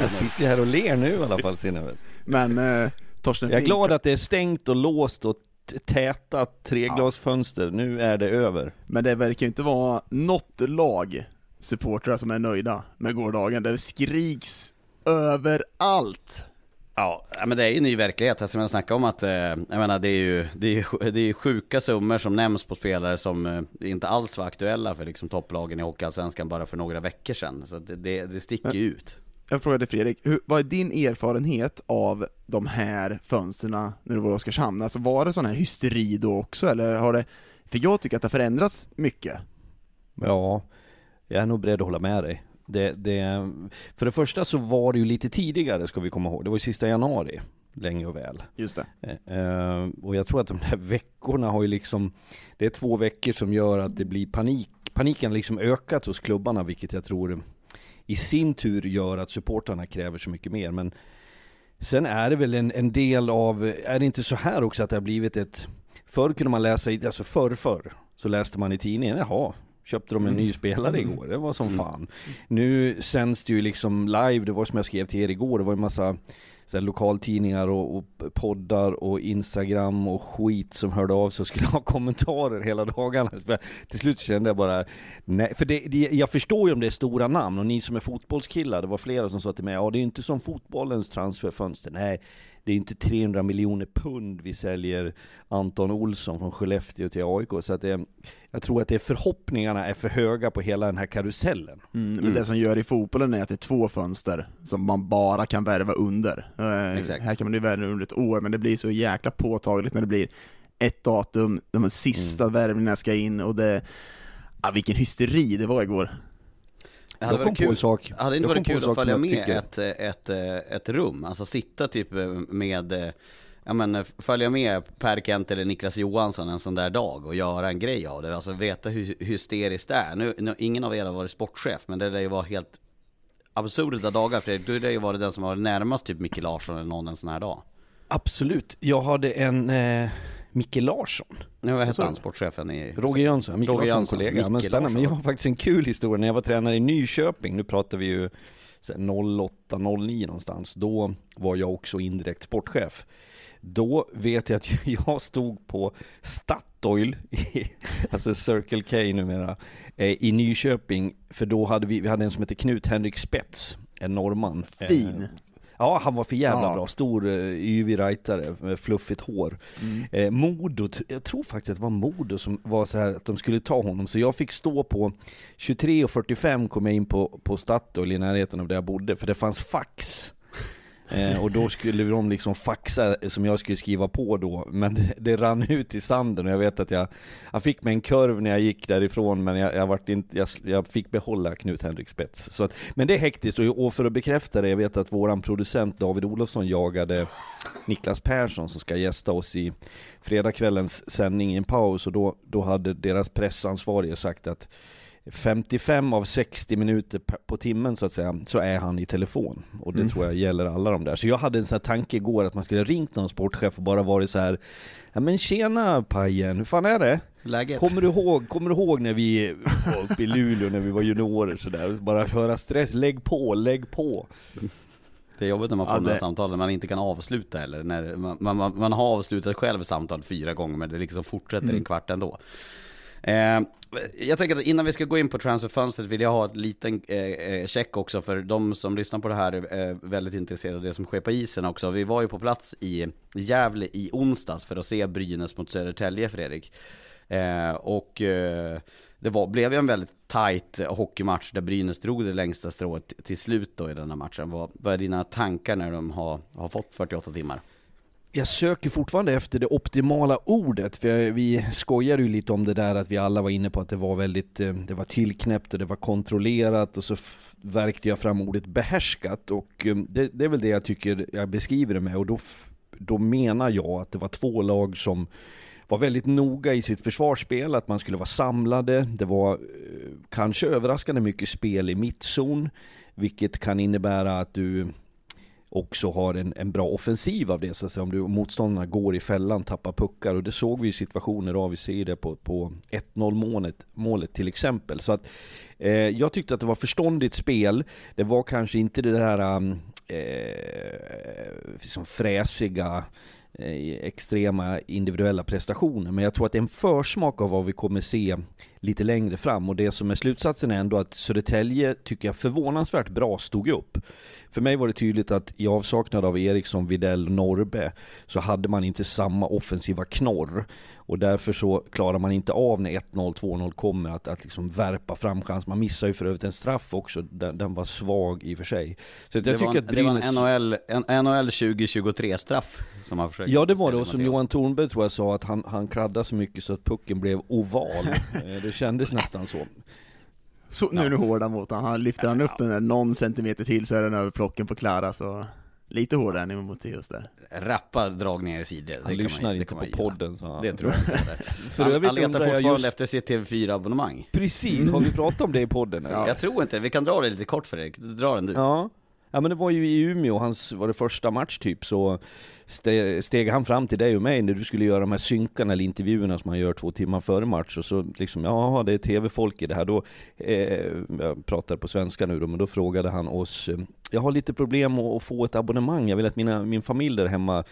Jag sitter ju här och ler nu i alla fall Sinnevet. Men eh, Torsten Jag är glad att det är stängt och låst och täta treglasfönster. Nu är det över. Men det verkar ju inte vara något lag supportrar som är nöjda med gårdagen. Det skriks överallt. Ja, ja, men det är ju ny verklighet. Alltså, jag snackar om att, eh, jag menar det är ju, det är ju, det är ju sjuka summor som nämns på spelare som eh, inte alls var aktuella för liksom topplagen i Hockeyallsvenskan bara för några veckor sedan. Så det, det, det sticker ju ut. Jag frågade Fredrik, hur, vad är din erfarenhet av de här fönstren när du var i Oskarshamn? Alltså var det sån här hysteri då också, eller har det, för jag tycker att det har förändrats mycket. Ja, jag är nog beredd att hålla med dig. Det, det, för det första så var det ju lite tidigare ska vi komma ihåg. Det var ju sista januari, länge och väl. Just det. Eh, eh, och jag tror att de här veckorna har ju liksom, det är två veckor som gör att det blir panik. Paniken liksom ökat hos klubbarna, vilket jag tror i sin tur gör att supportarna kräver så mycket mer. Men sen är det väl en, en del av, är det inte så här också att det har blivit ett, förr kunde man läsa, i, alltså förr förr, så läste man i tidningen, jaha, köpte de en ny spelare igår, det var som fan. Nu sänds det ju liksom live, det var som jag skrev till er igår, det var en massa så här, lokaltidningar och, och poddar och Instagram och skit som hörde av sig och skulle ha kommentarer hela dagarna. Så Till slut kände jag bara, nej, för det, det, jag förstår ju om det är stora namn och ni som är fotbollskillar, det var flera som sa till mig, ja det är inte som fotbollens transferfönster, nej det är inte 300 miljoner pund vi säljer Anton Olsson från Skellefteå till AIK. Så att det, jag tror att det är förhoppningarna är för höga på hela den här karusellen. Mm, men det som gör i fotbollen är att det är två fönster som man bara kan värva under. Eh, Exakt. Här kan man ju värva under ett år, men det blir så jäkla påtagligt när det blir ett datum, de sista värvningarna ska in och det, ja, vilken hysteri det var igår. Det hade Jag kom varit på en kul, sak. hade inte varit kul att följa med ett, ett, ett rum? Alltså sitta typ eh, med, eh, ja men eh, följa med Per Kent eller Niklas Johansson en sån där dag och göra en grej av det. Alltså veta hur hysteriskt det är. Nu, nu, ingen av er har varit sportchef, men det lär ju vara helt absurda dagar Fredrik. Du lär ju vara den som har varit närmast typ Micke Larsson eller någon en sån här dag. Absolut. Jag hade en eh, Micke Larsson. Nu, vad hette Så- han, sportchefen i... Roger Jönsson, Micke Roger Jönsson, kollega. Men spännande. Men jag har faktiskt en kul historia. När jag var tränare i Nyköping, nu pratar vi ju så här 08-09 någonstans. Då var jag också indirekt sportchef. Då vet jag att jag stod på Statoil, alltså Circle K numera, eh, i Nyköping. För då hade vi, vi hade en som hette Knut Henrik Spets, en norrman. Eh, Fin. Ja, han var för jävla Ja. bra. Stor, uh, yvig rightare med fluffigt hår. Mm. Eh, Modo, jag tror faktiskt att det var Modo som var så här att de skulle ta honom, så jag fick stå på 23.45 kom jag in på, på Statoil i närheten av där jag bodde, för det fanns fax. Eh, och då skulle de liksom faxa eh, som jag skulle skriva på då, men det, det rann ut i sanden och jag vet att jag, jag fick mig en kurv när jag gick därifrån men jag, jag, vart inte, jag, jag fick behålla Knut Henrik Spets. Så att, men det är hektiskt. Och, och för att bekräfta det, jag vet att våran producent David Olofsson jagade Niklas Persson som ska gästa oss i fredagskvällens sändning i en paus. Och då, då hade deras pressansvarige sagt att 55 av 60 minuter på timmen så att säga, så är han i telefon. Och det Mm. tror jag gäller alla de där. Så jag hade en sån här tanke igår att man skulle ringt någon sportchef och bara varit så här Ja men tjena Pajen, hur fan är det? Läget? Kommer du ihåg, kommer du ihåg när vi var uppe i Luleå när vi var juniorer sådär? Bara höra stress, lägg på, lägg på. Det är jobbigt när man får Ja, de här det- samtalen man inte kan avsluta eller när man, man, man, har avslutat själv samtal fyra gånger men det liksom fortsätter i en kvart ändå. Eh, jag tänker att innan vi ska gå in på transferfönstret vill jag ha en liten eh, eh, check också för de som lyssnar på det här är eh, väldigt intresserade av det som sker på isen också. Vi var ju på plats i Gävle i onsdags för att se Brynäs mot Södertälje Fredrik. Eh, och eh, det var, blev ju en väldigt tight hockeymatch där Brynäs drog det längsta strået till slut då i den här matchen. Vad, vad är dina tankar när de har, har fått 48 timmar? Jag söker fortfarande efter det optimala ordet, för jag, vi skojade ju lite om det där att vi alla var inne på att det var väldigt, eh, det var tillknäppt och det var kontrollerat och så verkte jag fram ordet behärskat och eh, det, det är väl det jag tycker jag beskriver det med och då, då menar jag att det var två lag som var väldigt noga i sitt försvarsspel, att man skulle vara samlade. Det var eh, kanske överraskande mycket spel i mittzon, vilket kan innebära att du också har en, en bra offensiv av det. Så att säga, om du, motståndarna går i fällan, tappar puckar. Och det såg vi ju situationer av, vi ser det på, på 1-0 målet, målet till exempel. Så att eh, jag tyckte att det var förståndigt spel. Det var kanske inte det där um, eh, liksom fräsiga eh, extrema individuella prestationer. Men jag tror att det är en försmak av vad vi kommer se lite längre fram. Och det som är slutsatsen är ändå att Södertälje tycker jag förvånansvärt bra stod upp. För mig var det tydligt att i avsaknad av Eriksson, Videll och Norbe så hade man inte samma offensiva knorr. Och därför så klarar man inte av när 1-0, 2-0 kommer att, att liksom värpa fram chans. Man missar ju för övrigt en straff också, den, den var svag i och för sig. Så jag det, tycker var, en- att det var Brynäs... en NHL, NHL 2023 straff som han försökte Ja det var det, och som. Johan Thornberg tror jag sa att han, han kladdade så mycket så att pucken blev oval. Eh, det kändes nästan så. Så, nu är du hårda mot honom, han lyfter han upp den där någon centimeter till så är den över plocken på Klara, så lite hårdare än mot Matteus där. Rappa dragningar i sidled. Han lyssnar inte på podden sa han. Det tror jag inte. För han, han letar fortfarande just- efter sitt TV4-abonnemang. Precis, har vi pratat om det i podden? eller? Ja. Jag tror inte, vi kan dra det lite kort Fredrik, dra den du. Ja. Ja men det var ju i Umeå, hans, var det första match typ, så ste, steg han fram till dig och mig när du skulle göra de här synkarna eller intervjuerna som man gör två timmar före match och så liksom, ja det är tv-folk i det här då, eh, jag pratar på svenska nu då, men då frågade han oss, eh, jag har lite problem att, få ett abonnemang, jag vill att mina, min familj där hemma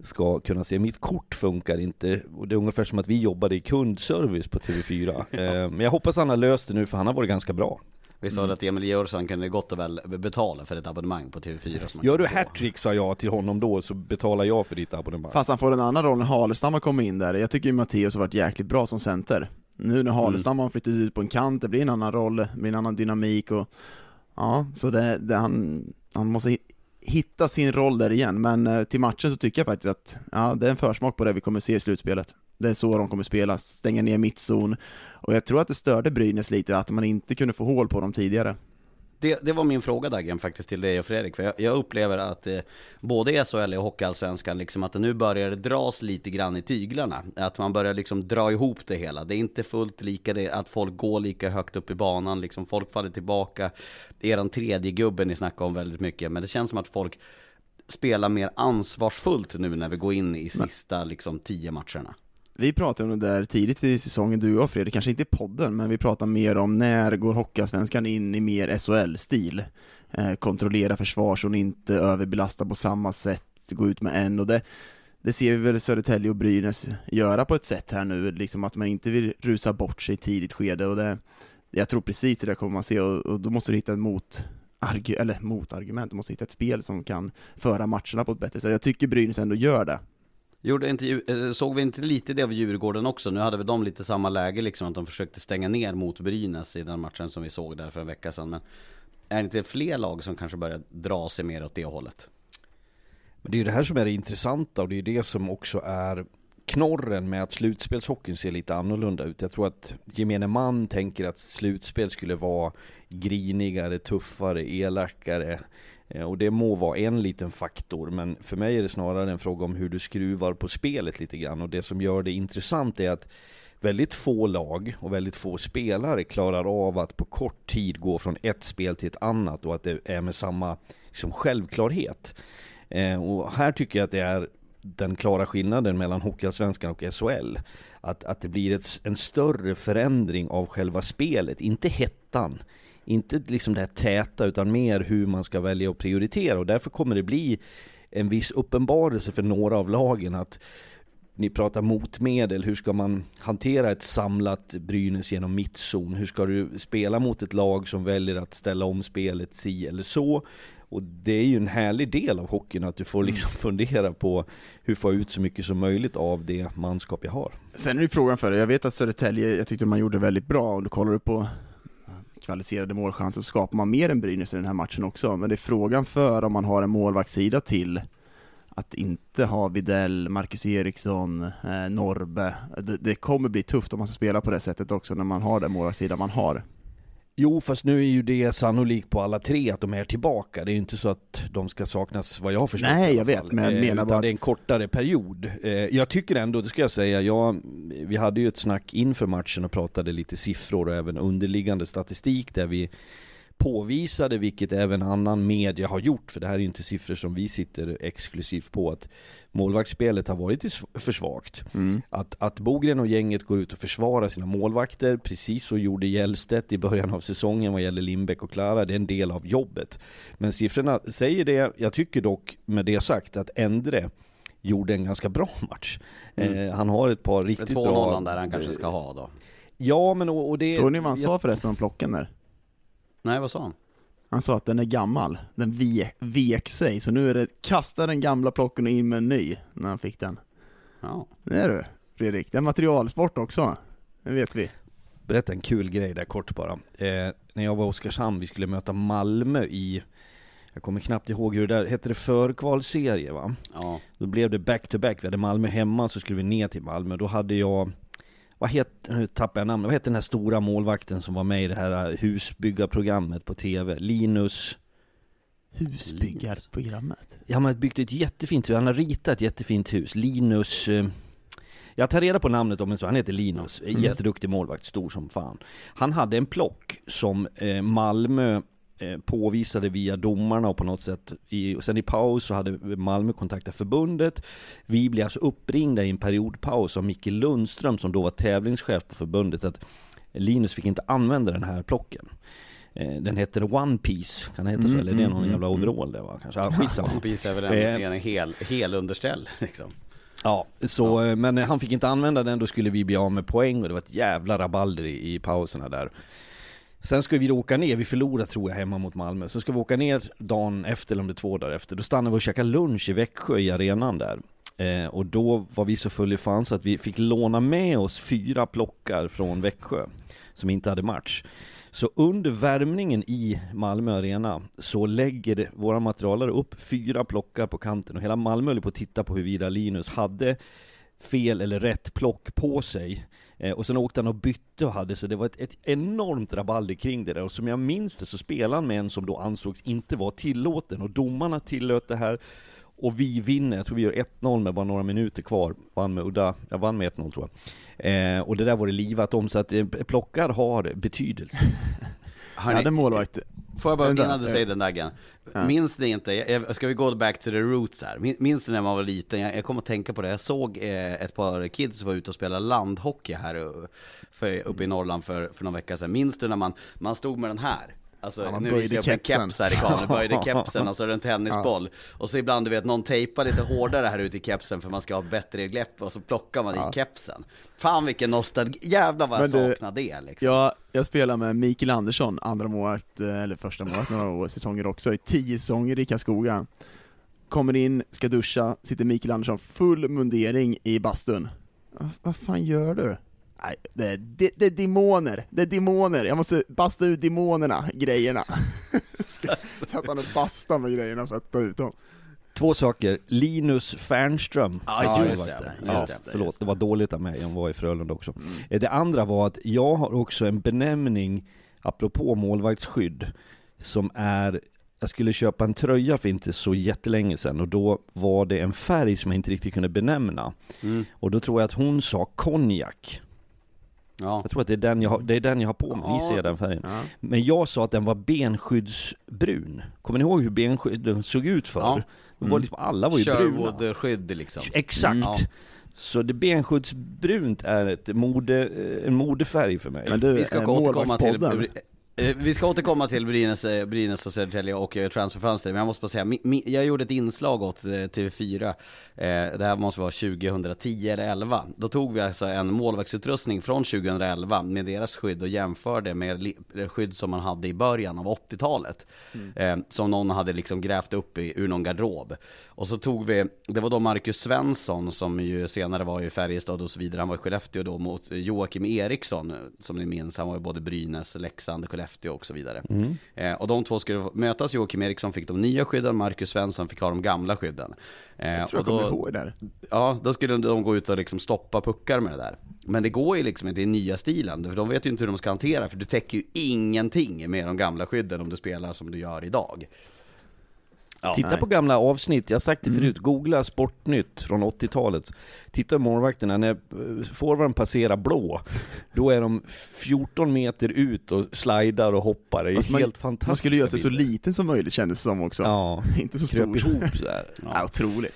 ska kunna se, mitt kort funkar inte, och det är ungefär som att vi jobbade i kundservice på TV4. eh, men jag hoppas han har löst det nu för han har varit ganska bra. Vi sa att Emil Georgsson kunde gott och väl betala för ett abonnemang på TV4 som Gör du hattrick sa jag till honom då så betalar jag för ditt abonnemang. Fast han får en annan roll när Halestam har kommit in där, jag tycker ju Matteus har varit jäkligt bra som center. Nu när Halestam har flyttat ut på en kant, det blir en annan roll, det blir en annan dynamik och Ja, så det, det han, han måste hi- hitta sin roll där igen, men eh, till matchen så tycker jag faktiskt att, ja, det är en försmak på det vi kommer se i slutspelet. Det är så de kommer spela, stänga ner mittzon, och jag tror att det störde Brynäs lite att man inte kunde få hål på dem tidigare. Det, det var min fråga Dagen faktiskt till dig och Fredrik, för jag, jag upplever att eh, både SHL och Hockeyallsvenskan, liksom att det nu börjar dras lite grann i tyglarna. Att man börjar liksom dra ihop det hela. Det är inte fullt lika det, att folk går lika högt upp i banan, liksom folk faller tillbaka. Eran tredje gubben ni snackar om väldigt mycket, men det känns som att folk spelar mer ansvarsfullt nu när vi går in i sista liksom tio matcherna. Vi pratade om det där tidigt i säsongen, du och Fredrik, kanske inte i podden, men vi pratade mer om när går Hockeyallsvenskan in i mer SHL-stil? Eh, kontrollera försvarszon, inte överbelasta på samma sätt, gå ut med en, och det, det ser vi väl Södertälje och Brynäs göra på ett sätt här nu, liksom att man inte vill rusa bort sig i tidigt skede, och det, jag tror precis det där kommer man se, och, och då måste du hitta en argu- eller motargument, du måste hitta ett spel som kan föra matcherna på ett bättre sätt. Jag tycker Brynäs ändå gör det. Gjorde inte, eh, såg vi inte lite det av Djurgården också? Nu hade väl de lite samma läge liksom, att de försökte stänga ner mot Brynäs i den matchen som vi såg där för en vecka sedan. Men är det inte fler lag som kanske börjar dra sig mer åt det hållet? Men det är ju det här som är det intressanta och det är ju det som också är knorren med att slutspelshockeyn ser lite annorlunda ut. Jag tror att gemene man tänker att slutspel skulle vara grinigare, tuffare, elakare. Eh, och det må vara en liten faktor, men för mig är det snarare en fråga om hur du skruvar på spelet lite grann. Och det som gör det intressant är att väldigt få lag och väldigt få spelare klarar av att på kort tid gå från ett spel till ett annat och att det är med samma liksom, självklarhet. Eh, och här tycker jag att det är den klara skillnaden mellan Hockeyallsvenskan och SHL. Att, att det blir ett, en större förändring av själva spelet, inte hettan. Inte liksom det här täta, utan mer hur man ska välja och prioritera. Och därför kommer det bli en viss uppenbarelse för några av lagen att ni pratar motmedel, hur ska man hantera ett samlat Brynäs genom mittzon? Hur ska du spela mot ett lag som väljer att ställa om spelet si eller så? Och det är ju en härlig del av hockeyn att du får liksom fundera på hur få ut så mycket som möjligt av det manskap jag har. Sen är det frågan för dig, jag vet att Södertälje, jag tyckte man gjorde väldigt bra, och du kollar på kvalificerade målchanser så skapar man mer än Brynäs i den här matchen också, men det är frågan för om man har en målvaktssida till att inte ha Videll, Marcus Eriksson, eh, Norbe. Det, det kommer bli tufft om man ska spela på det sättet också när man har den målvaktssida man har. Jo, fast nu är ju det sannolikt på alla tre att de är tillbaka. Det är ju inte så att de ska saknas vad jag har förstått Nej, jag vet, men jag Eh, menar bara att- det är en kortare period. Eh, Jag tycker ändå, det ska jag säga, jag, vi hade ju ett snack inför matchen och pratade lite siffror och även underliggande statistik där vi påvisade, vilket även annan media har gjort, för det här är inte siffror som vi sitter exklusivt på, att målvaktsspelet har varit för svagt. Mm. Att, att Bogren och gänget går ut och försvarar sina målvakter, precis så gjorde Hjellstedt i början av säsongen vad gäller Lindbäck och Klara, det är en del av jobbet. Men siffrorna säger det, jag tycker dock med det sagt att Endre gjorde en ganska bra match. Eh, han har ett par riktigt bra... 2-0 där han kanske ska ha då. Ja men och, och det... Såg ni vad han sa förresten om plocken där? Nej, vad sa han? Han sa att den är gammal, den ve- vek sig, så nu är det kasta den gamla plocken och in med en ny, när han fick den. Ja. Det är du, Fredrik. Det är materialsport också, det vet vi. Berätta en kul grej där kort bara. Eh, när jag var i Oskarshamn, vi skulle möta Malmö i, jag kommer knappt ihåg hur det där, hette det förkvalserie va? Ja. Då blev det back to back, vi hade Malmö hemma så skulle vi ner till Malmö. Då hade jag, vad heter, nu tappar jag namnet, vad heter den här stora målvakten som var med i det här husbyggarprogrammet på TV? Linus, Husbyggarprogrammet. ja han har byggt ett jättefint hus, han har ritat ett jättefint hus. Linus, eh, jag tar reda på namnet om en så, han heter Linus, jätteduktig målvakt, stor som fan. Han hade en plock som eh, Malmö påvisade via domarna och på något sätt, i, sen i paus så hade Malmö kontaktat förbundet. Vi blev alltså uppringda i en periodpaus av Micke Lundström som då var tävlingschef på förbundet att Linus fick inte använda den här plocken. Eh, Den heter One Piece, kan det heta så? Mm, Eller är det någon mm, jävla overall det var kanske? Ja, skitsamma. One Piece är väl Eh. en, en hel, hel underställ liksom. Ja, så, eh, men han fick inte använda den, då skulle vi bli av med poäng och det var ett jävla rabalder i, i pauserna där. Sen ska vi då åka ner, vi förlorade tror jag hemma mot Malmö. Så ska vi åka ner dagen efter, eller om det är två dagar efter. Då stannar vi och käkar lunch i Växjö i arenan där. Eh, och då var vi så full i fan så att vi fick låna med oss fyra plockar från Växjö. Som inte hade match. Så under värmningen i Malmö arena så lägger våra materialare upp fyra plockar på kanten och hela Malmö höll på att titta på huruvida Linus hade fel eller rätt plock på sig. Eh, och sen åkte han och bytte och hade, så det var ett, ett enormt rabalder kring det där. Och som jag minns det så spelade han med en som då ansågs inte vara tillåten. Och domarna tillät det här. Och vi vinner, jag tror vi gör 1-0 med bara några minuter kvar. Vann med udda, jag vann med 1-0 tror jag. Eh, och det där var det livat om, så att eh, plockar har betydelse. Jag Hörni, hade målvakt. Får jag bara, innan du eh, säger den där grejen. Minns ni inte, jag- ska vi gå back to the roots här? Min- Minns ni när man var liten? Jag, jag kommer att tänka på det. Jag såg eh, ett par kids som var ute och spelade landhockey här eh, för, uppe i Norrland för, för någon vecka sedan. Minns du när man, man stod med den här? Alltså, Ja, nu visar jag kepsen. keps här i kameran, böjde kepsen och så är det en tennisboll. Och så ibland, du vet, någon tejpar lite hårdare här ute i kepsen för man ska ha bättre grepp och så plockar man i kepsen. Fan vilken nostalgi, jävlar vad jag saknar det liksom. Ja, Jag spelar med Mikael Andersson, andra målet, eh, eller första målet några år, säsonger också, i tio säsonger i Karlskoga. Kommer in, ska duscha, sitter Mikael Andersson full mundering i bastun. Vad fan gör du? Nej, det är, det, det är demoner, det är demoner, jag måste basta ut demonerna, grejerna. så att han och basta med grejerna för att ta ut dem. Två saker, Linus Fernström Ja, just det det, Ja, just det, förlåt, just det var dåligt av mig, jag var i Frölunda också Mm. Eh, Det andra var att jag har också en benämning, apropå målvaktsskydd, som är jag skulle köpa en tröja för inte så jättelänge sedan och då var det en färg som jag inte riktigt kunde benämna. Mm. Och då tror jag att hon sa konjak. Ja. Jag tror att det är den jag har, det är den jag har på mig, ni ser den färgen. Ja. Men jag sa att den var benskyddsbrun. Kommer ni ihåg hur benskydden såg ut förr? Ja. Det var liksom, alla var ju bruna. Sherwood-skydd liksom. Exakt! Ja. Så det benskyddsbrunt är ett mode, en modefärg för mig. Men du, Vi ska eh, återkomma till, vi ska återkomma till Brynäs, eh, Brynäs och Södertälje och eh, transferfönster, men jag måste bara säga, jag gjorde ett inslag åt eh, TV4, eh, det här måste vara 2010 eller 11. Då tog vi alltså en målvaktsutrustning från 2011 med deras skydd och jämförde med eh, skydd som man hade i början av 80-talet. Eh, som någon hade liksom grävt upp i, ur någon garderob. Och så tog vi, det var då Marcus Svensson som ju senare var i Färjestad och så vidare, han var i Skellefteå då mot Joakim Eriksson, eh, som ni minns, han var ju både Brynäs, Leksand, Skellefteå och så vidare. Eh, och de två skulle mötas, Joakim Eriksson fick de nya skydden, Marcus Svensson fick ha de gamla skydden. Eh, Jag tror jag kommer ihåg det där. Ja, då skulle de gå ut och liksom stoppa puckar med det där. Men det går ju liksom inte i nya stilen, för de vet ju inte hur de ska hantera, för du täcker ju ingenting med de gamla skydden om du spelar som du gör idag. Titta nej. på gamla avsnitt, jag har sagt det förut, googla Sportnytt från 80-talet. Titta på målvakterna, när forwarden passerar blå, då är de 14 meter ut och slidar och hoppar. Det är man- helt fantastiskt. Man skulle göra sig så liten som möjligt kändes det som också. Ja, Inte så stor. ihop så här. Ja. otroligt.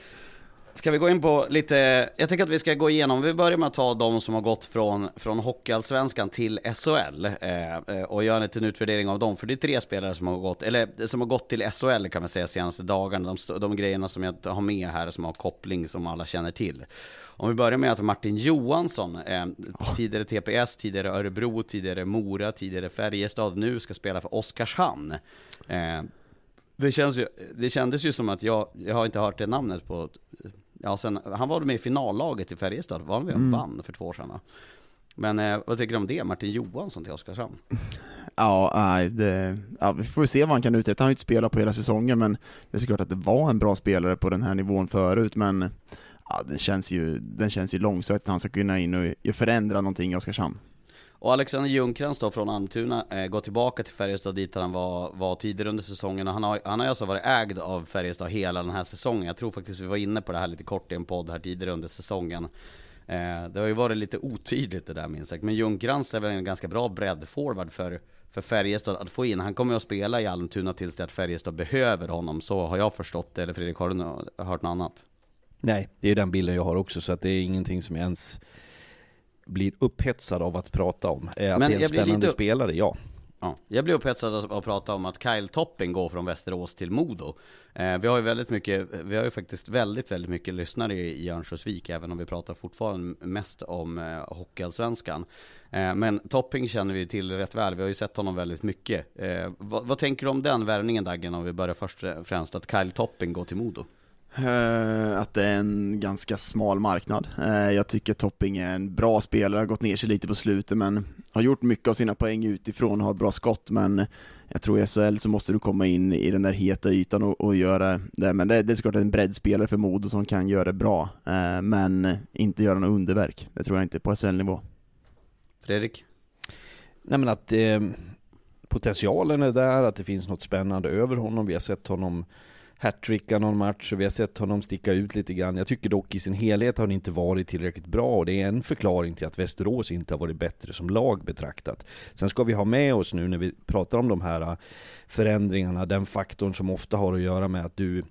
Ska vi gå in på lite, jag tänker att vi ska gå igenom, vi börjar med att ta de som har gått från, från Hockeyallsvenskan till SHL eh, eh, och göra en liten utvärdering av dem, för det är tre spelare som har gått, eller som har gått till SHL kan man säga senaste dagarna, de, de grejerna som jag har med här som har koppling som alla känner till. Om vi börjar med att Martin Johansson, eh, tidigare TPS, tidigare Örebro, tidigare Mora, tidigare Färjestad, nu ska spela för Oskarshamn. Eh, det, känns ju, det kändes ju som att jag, jag har inte hört det namnet på, ja sen, han var med i finallaget i Färjestad, var han med och vann för två år sedan? Men eh, vad tycker du om det, Martin Johansson till Oskarshamn? Ja, nej, det, ja, vi får se vad han kan uträtta. Han har ju inte spelat på hela säsongen, men det är såklart att det var en bra spelare på den här nivån förut, men ja, den känns ju, den känns ju långsökt att han ska kunna in och förändra någonting i Oskarshamn. Och Alexander Ljungcrantz då från Almtuna, eh, går tillbaka till Färjestad dit han var, var tidigare under säsongen och han har, han har alltså varit ägd av Färjestad hela den här säsongen. Jag tror faktiskt vi var inne på det här lite kort i en podd här tidigare under säsongen. Eh, det har ju varit lite otydligt det där minst sagt, men Ljungcrantz är väl en ganska bra breddforward för, för Färjestad att få in. Han kommer ju att spela i Almtuna tills det att Färjestad behöver honom, så har jag förstått det. Eller Fredrik, har du hört något annat? Nej, det är den bilden jag har också, så att det är ingenting som jag ens blir upphetsad av att prata om. Eh, Att Men det är en spännande lite- spelare, ja. Ja, jag blir upphetsad av att prata om att Kyle Topping går från Västerås till Modo. Eh, vi har ju väldigt mycket, vi har ju faktiskt väldigt, väldigt mycket lyssnare i i Örnsköldsvik, även om vi pratar fortfarande mest om eh, Hockeyallsvenskan. Eh, men Topping känner vi till rätt väl, vi har ju sett honom väldigt mycket. Eh, vad, vad tänker du om den värvningen Daggen, om vi börjar först och främst att Kyle Topping går till Modo? Eh, att det är en ganska smal marknad. Eh, jag tycker Topping är en bra spelare, har gått ner sig lite på slutet men har gjort mycket av sina poäng utifrån och har bra skott men jag tror i SHL så måste du komma in i den där heta ytan och, och göra det. Men det, det är såklart en breddspelare för Modo som kan göra det bra, eh, men inte göra något underverk. Det tror jag inte på SHL-nivå. Fredrik? Nej men att eh, potentialen är där, att det finns något spännande över honom. Vi har sett honom hattricka någon match och vi har sett honom sticka ut lite grann. Jag tycker dock i sin helhet har han inte varit tillräckligt bra och det är en förklaring till att Västerås inte har varit bättre som lag betraktat. Sen ska vi ha med oss nu när vi pratar om de här äh, förändringarna, den faktorn som ofta har att göra med att du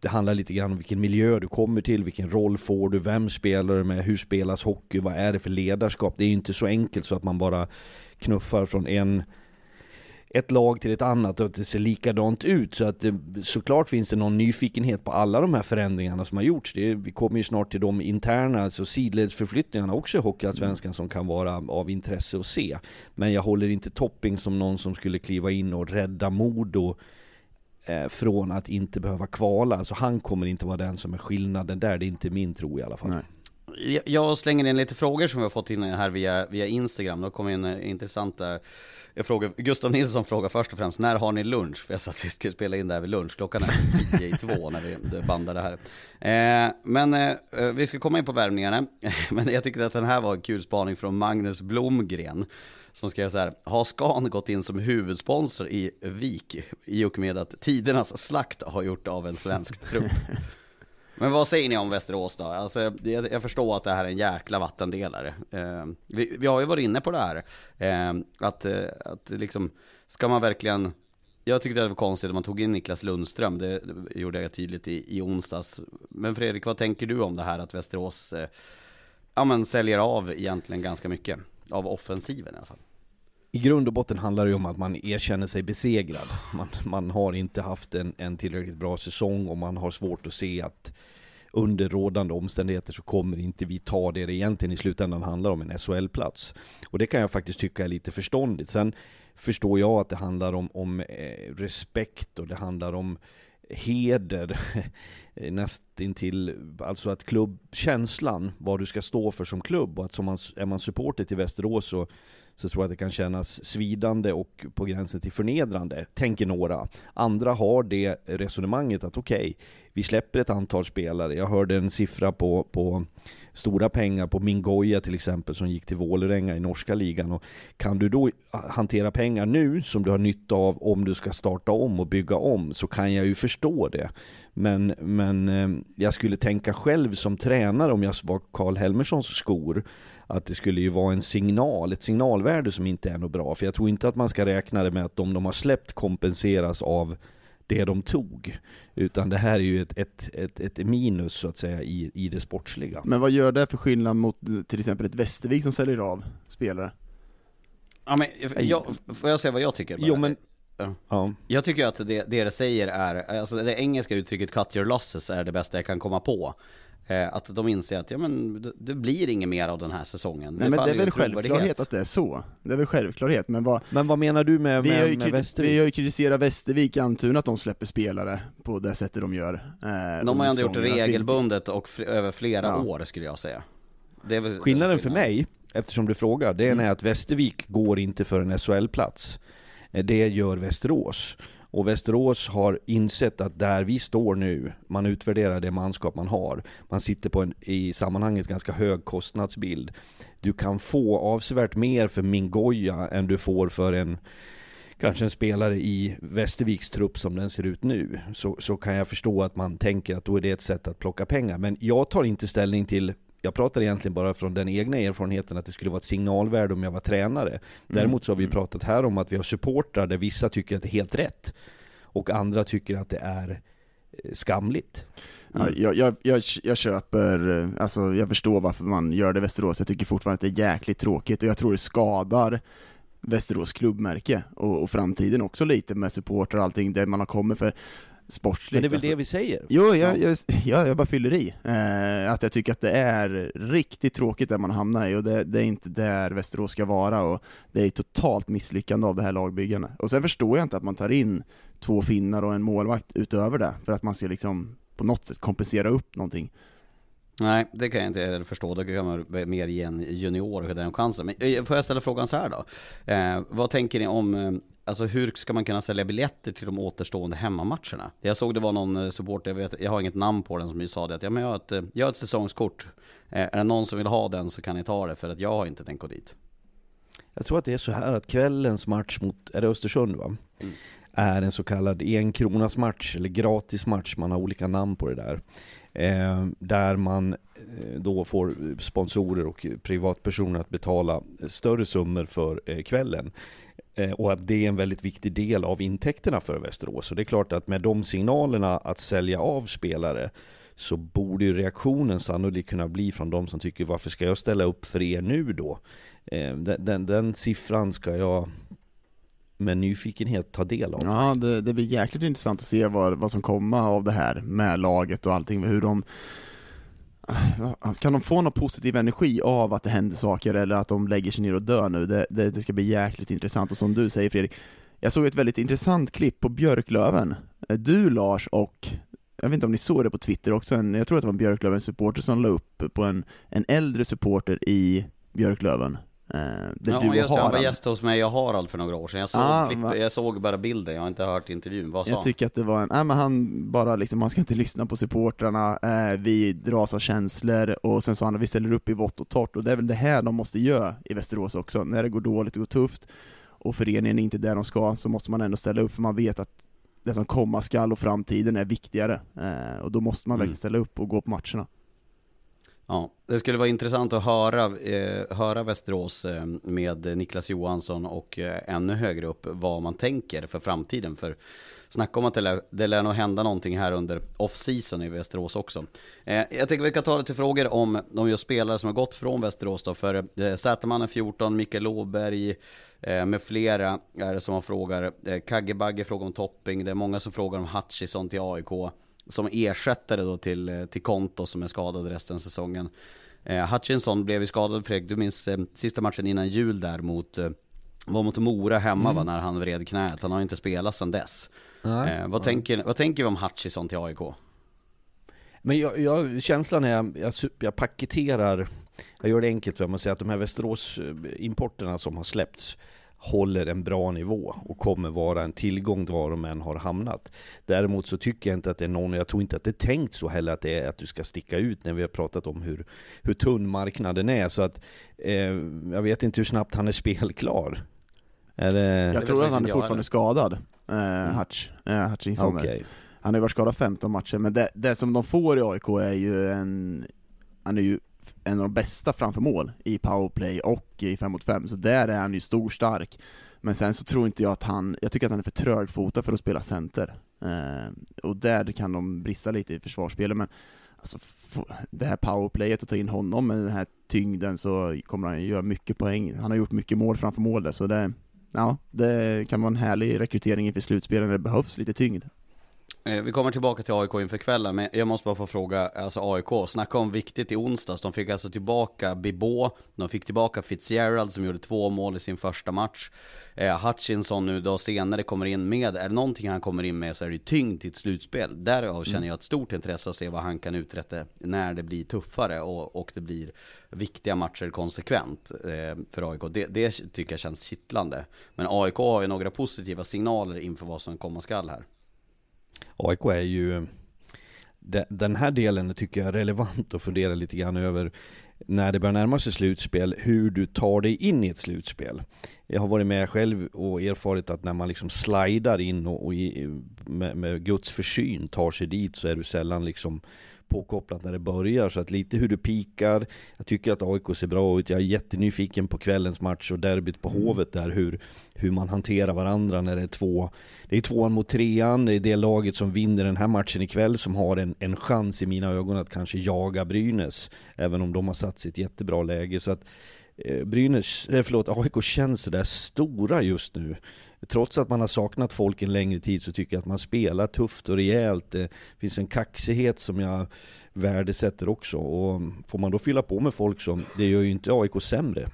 det handlar lite grann om vilken miljö du kommer till, vilken roll får du, vem spelar du med, hur spelas hockey, vad är det för ledarskap? Det är ju inte så enkelt så att man bara knuffar från en ett lag till ett annat och att det ser likadant ut. Så att det, såklart finns det någon nyfikenhet på alla de här förändringarna som har gjorts. Det, vi kommer ju snart till de interna, alltså sidledsförflyttningarna också i Hockeyallsvenskan som kan vara av intresse att se. Men jag håller inte Topping som någon som skulle kliva in och rädda Modo eh, från att inte behöva kvala. Alltså han kommer inte vara den som är skillnaden där, det är inte min tro i alla fall. Nej. Jag- slänger in lite frågor som vi har fått in här via, via Instagram. Då kommer in eh, intressanta eh, frågor. Gustav Nilsson frågar först och främst, när har ni lunch? För jag sa att vi skulle spela in det här vid lunch. Klockan är tio i två när vi bandar det här. Eh, men eh, eh, vi ska komma in på värvningarna. men jag tyckte att den här var en kul spaning från Magnus Blomgren. Som skrev så här, har Scan gått in som huvudsponsor i Vik i och med att tidernas slakt har gjort av en svensk trupp? Men vad säger ni om Västerås då? Alltså, jag, jag förstår att det här är en jäkla vattendelare. Eh, vi, vi har ju varit inne på det här. Ehm, eh, att, att liksom, ska man verkligen... Jag tyckte det var konstigt att man tog in Niklas Lundström. Det, det gjorde jag tydligt i, i onsdags. Men Fredrik, vad tänker du om det här att Västerås eh, ja, men säljer av egentligen ganska mycket? Av offensiven i alla fall. I grund och botten handlar det ju om att man erkänner sig besegrad. Man, man har inte haft en, en tillräckligt bra säsong och man har svårt att se att under rådande omständigheter så kommer inte vi ta det det egentligen i slutändan handlar om, en SHL-plats. Och det kan jag faktiskt tycka är lite förståndigt. Sen förstår jag att det handlar om, om eh, respekt och det handlar om heder nästintill, alltså att klubbkänslan, vad du ska stå för som klubb och att som man, är man supporter till Västerås så så tror jag att det kan kännas svidande och på gränsen till förnedrande, tänker några. Andra har det resonemanget att okej, okay, vi släpper ett antal spelare. Jag hörde en siffra på, på stora pengar på Mingoya till exempel som gick till Vålerenga i norska ligan. Och kan du då hantera pengar nu som du har nytta av om du ska starta om och bygga om så kan jag ju förstå det. Men, men eh, jag skulle tänka själv som tränare om jag var Karl Helmerssons skor att det skulle ju vara en signal, ett signalvärde som inte är något bra. För jag tror inte att man ska räkna det med att de de har släppt kompenseras av det de tog. Utan det här är ju ett, ett, ett, ett minus så att säga i, i det sportsliga. Men vad gör det för skillnad mot till exempel ett Västervik som säljer av spelare? Ja, men, jag, får jag säga vad jag tycker? Bara? Jo men, Ja. ja. Jag tycker att det, det det säger är, alltså det engelska uttrycket 'cut your losses' är det bästa jag kan komma på. Eh, att de inser att, ja men det, det blir inget mer av den här säsongen. Nej men det är väl självklart att det är så. Det är väl självklarhet, men vad, Men vad menar du med, vi, har ju, med, med Västervik? vi har ju kritiserat Västervik, Almtuna, att de släpper spelare på det sättet de gör. Eh, De har ju ändå gjort det regelbundet och fl- över flera Ja. år skulle jag säga. Det är väl Skillnaden för skillnaden. mig, eftersom du frågar, det är Mm. att Västervik går inte för en SHL-plats. Eh, Det gör Västerås. Och Västerås har insett att där vi står nu, man utvärderar det manskap man har. Man sitter på en, i sammanhanget, ganska hög kostnadsbild. Du kan få avsevärt mer för Mingoya än du får för en kanske en spelare i Västerviks trupp som den ser ut nu. Så, så kan jag förstå att man tänker att då är det ett sätt att plocka pengar. Men jag tar inte ställning till jag pratar egentligen bara från den egna erfarenheten att det skulle vara ett signalvärde om jag var tränare. Däremot så har vi pratat här om att vi har supportrar där vissa tycker att det är helt rätt. Och andra tycker att det är eh, skamligt. Ja, jag, jag, jag, jag köper, alltså jag förstår varför man gör det i Västerås, jag tycker fortfarande att det är jäkligt tråkigt och jag tror det skadar Västerås klubbmärke och, och framtiden också lite med supportrar och allting, det man har kommit för sportsligt. Men det är väl alltså. det vi säger? Jo, jag, jag, jag, jag bara fyller i. Eh, att jag tycker att det är riktigt tråkigt där man hamnar i och det, det är inte där Västerås ska vara och det är totalt misslyckande av det här lagbyggandet. Och sen förstår jag inte att man tar in två finnar och en målvakt utöver det, för att man ska liksom på något sätt kompensera upp någonting. Nej, det kan jag inte heller förstå. Då kan man mer ge en junior den chansen. Men eh, får jag ställa frågan så här då? Eh, vad tänker ni om, eh, alltså hur ska man kunna sälja biljetter till de återstående hemmamatcherna? Jag såg det var någon eh, supporter, jag, vet, jag har inget namn på den, som ju sa det att ja, men jag, har ett, eh, jag har ett säsongskort. Eh, är det någon som vill ha den så kan ni ta det för att jag har inte tänkt gå dit. Jag tror att det är så här att kvällens match mot, är det Östersund va? Mm. Är en så kallad enkronas match eller gratis match, man har olika namn på det där. Eh, där man då får sponsorer och privatpersoner att betala större summor för eh, kvällen. Eh, och att det är en väldigt viktig del av intäkterna för Västerås. Och det är klart att med de signalerna att sälja av spelare så borde ju reaktionen sannolikt kunna bli från de som tycker varför ska jag ställa upp för er nu då? Eh, den, den, den siffran ska jag med nyfikenhet ta del av. Ja, det, det blir jäkligt intressant att se vad, vad som kommer av det här med laget och allting, hur de kan de få någon positiv energi av att det händer saker eller att de lägger sig ner och dör nu? Det, det, det ska bli jäkligt intressant och som du säger Fredrik, jag såg ett väldigt intressant klipp på Björklöven. Du Lars och jag vet inte om ni såg det på Twitter också, en, jag tror att det var en Björklöven-supporter som la upp på en, en äldre supporter i Björklöven. Eh, där ja, du och just det, han var gäst hos mig och Harald för några år sedan. Jag såg, Ah, klipp, jag såg bara bilden, jag har inte hört intervjun. Vad sa Jag han? tycker att det var en, nej men han bara liksom, man ska inte lyssna på supportrarna, eh, vi dras av känslor, och sen sa han att vi ställer upp i vått och torrt, och det är väl det här de måste göra i Västerås också, när det går dåligt och går tufft, och föreningen är inte där de ska, så måste man ändå ställa upp, för man vet att det som komma skall och framtiden är viktigare, eh, och då måste man Mm. verkligen ställa upp och gå på matcherna. Ja, det skulle vara intressant att höra, eh, höra Västerås eh, med Niklas Johansson och eh, ännu högre upp vad man tänker för framtiden. För snacka om att det lär, det lär nog hända någonting här under off-season i Västerås också. Eh, jag tänker vi kan ta lite frågor om de just spelare som har gått från Västerås då. För eh, Sätermannen 14, Mikael Låberg eh, med flera är det som har frågar. Eh, Kaggebagge frågar om topping. Det är många som frågar om Hutchison till AIK som ersättare då till, eh, till Konto som är skadad resten av säsongen. Eh, Hutchinson blev ju skadad Fredrik, du minns eh, sista matchen innan jul där mot eh, var mot Mora hemma va, när han vred knät. Han har ju inte spelat sedan dess. Eh, vad, tänker, vad tänker vi om Hutchison till AIK? Men jag, jag, känslan är, jag, jag, jag paketerar, jag gör det enkelt för mig att säga att de här Västerås-importerna som har släppts håller en bra nivå och kommer vara en tillgång var de än har hamnat. Däremot så tycker jag inte att det är någon, och jag tror inte att det är tänkt så heller att det är att du ska sticka ut när vi har pratat om hur, hur tunn marknaden är. Så att eh, jag vet inte hur snabbt han är spelklar. Är det... Jag tror att han är fortfarande skadad, eh, Hutch, eh, Hutchinson. Okej. Han har ju varit skadad 15 matcher, men det, det som de får i AIK är ju en, han är ju en av de bästa framför mål i powerplay och i 5 mot 5, så där är han ju stor stark. Men sen så tror inte jag att han, jag tycker att han är för trögfotad för att spela center. Eh, och där kan de brista lite i försvarsspelet, men alltså, det här powerplayet, att ta in honom med den här tyngden så kommer han göra mycket poäng. Han har gjort mycket mål framför mål där, så det, ja, det kan vara en härlig rekrytering inför slutspelet när det behövs lite tyngd. Eh, Vi kommer tillbaka till AIK inför kvällen, men jag måste bara få fråga, alltså AIK, snacka om viktigt i onsdags. De fick alltså tillbaka Bibå, de fick tillbaka Fitzgerald som gjorde två mål i sin första match. Eh, Hutchinson nu då senare kommer in med, är det någonting han kommer in med så är det tyngd till ett slutspel. Därav känner jag ett stort intresse att se vad han kan uträtta när det blir tuffare och, och det blir viktiga matcher konsekvent eh, för AIK. Det, det tycker jag känns kittlande. Men AIK har ju några positiva signaler inför vad som komma skall här. AIK är ju Den här delen tycker jag är relevant att fundera lite grann över när det börjar närma sig slutspel, hur du tar dig in i ett slutspel. Jag har varit med själv och erfarit att när man liksom slidar in och, och i, med, med Guds försyn tar sig dit så är du sällan liksom påkopplat när det börjar. Så att lite hur du pikar. Jag tycker att AIK ser bra ut. Jag är jättenyfiken på kvällens match och derbyt på Hovet där. Hur, hur man hanterar varandra när det är två. Det är tvåan mot trean. Det är det laget som vinner den här matchen ikväll som har en, en chans i mina ögon att kanske jaga Brynäs. Även om de har satt sig i ett jättebra läge. Så att eh, Brynäs, eh, förlåt, AIK känns sådär stora just nu. Trots att man har saknat folk en längre tid så tycker jag att man spelar tufft och rejält. Det finns en kaxighet som jag värdesätter också. Och får man då fylla på med folk som, det gör ju inte AIK sämre.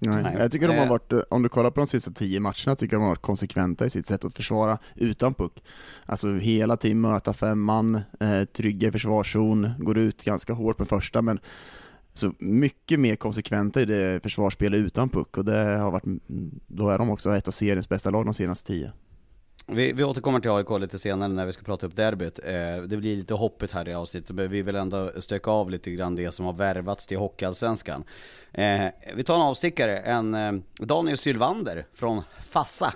Nej. Nej. Jag tycker de har Eh. varit, om du kollar på de sista tio matcherna, tycker jag de har varit konsekventa i sitt sätt att försvara utan puck. Alltså hela tiden möta femman, eh, trygga i försvarszon, går ut ganska hårt med första, men så mycket mer konsekventa i det försvarsspelet utan puck, och det har varit, då är de också ett av seriens bästa lag de senaste tio. Vi, vi återkommer till AIK lite senare när vi ska prata upp derbyt. Eh, det blir lite hoppigt här i avsnittet, men vi vill ändå stöka av lite grann det som har värvats till Hockeyallsvenskan. Eh, vi tar en avstickare, en eh, Daniel Sylvander från Fassa.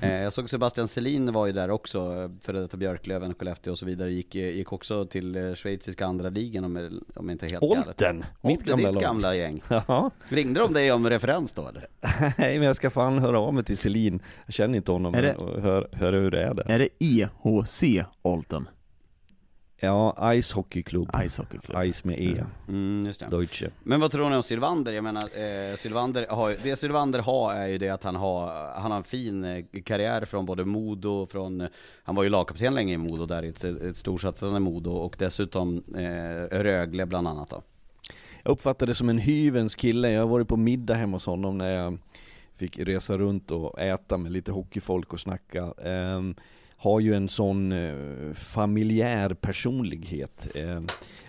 Eh, jag såg Sebastian Selin var ju där också, före detta Björklöven, Skellefteå och så vidare. Gick, eh, gick också till eh, schweiziska andra ligan om, om inte helt galet. Olten! Mitt Olten, gamla ditt lag. gamla gäng. Ja, Ringde de dig om referens då eller? nej men jag ska fan höra av mig till Selin. Jag känner inte honom Är det- och hör, höra hur det är där. Är det EHC Olten? Ja, Ice Hockeyklubb. Ice Hockeyklubb. Ice med E. Mm, just det. Deutsche. Men vad tror ni om Sylvander? Jag menar, eh, Sylvander har, ju- det Sylvander har är ju det att han har, han har en fin eh, karriär från både Modo, från, han var ju lagkapten länge i Modo där, i ett, ett storsatsande Modo och dessutom eh, Rögle bland annat då. Jag uppfattar det som en hyvens kille. Jag har varit på middag hemma hos honom när jag fick resa runt och äta med lite hockeyfolk och snacka. Ehm, har ju en sån eh, familjär personlighet. Eh,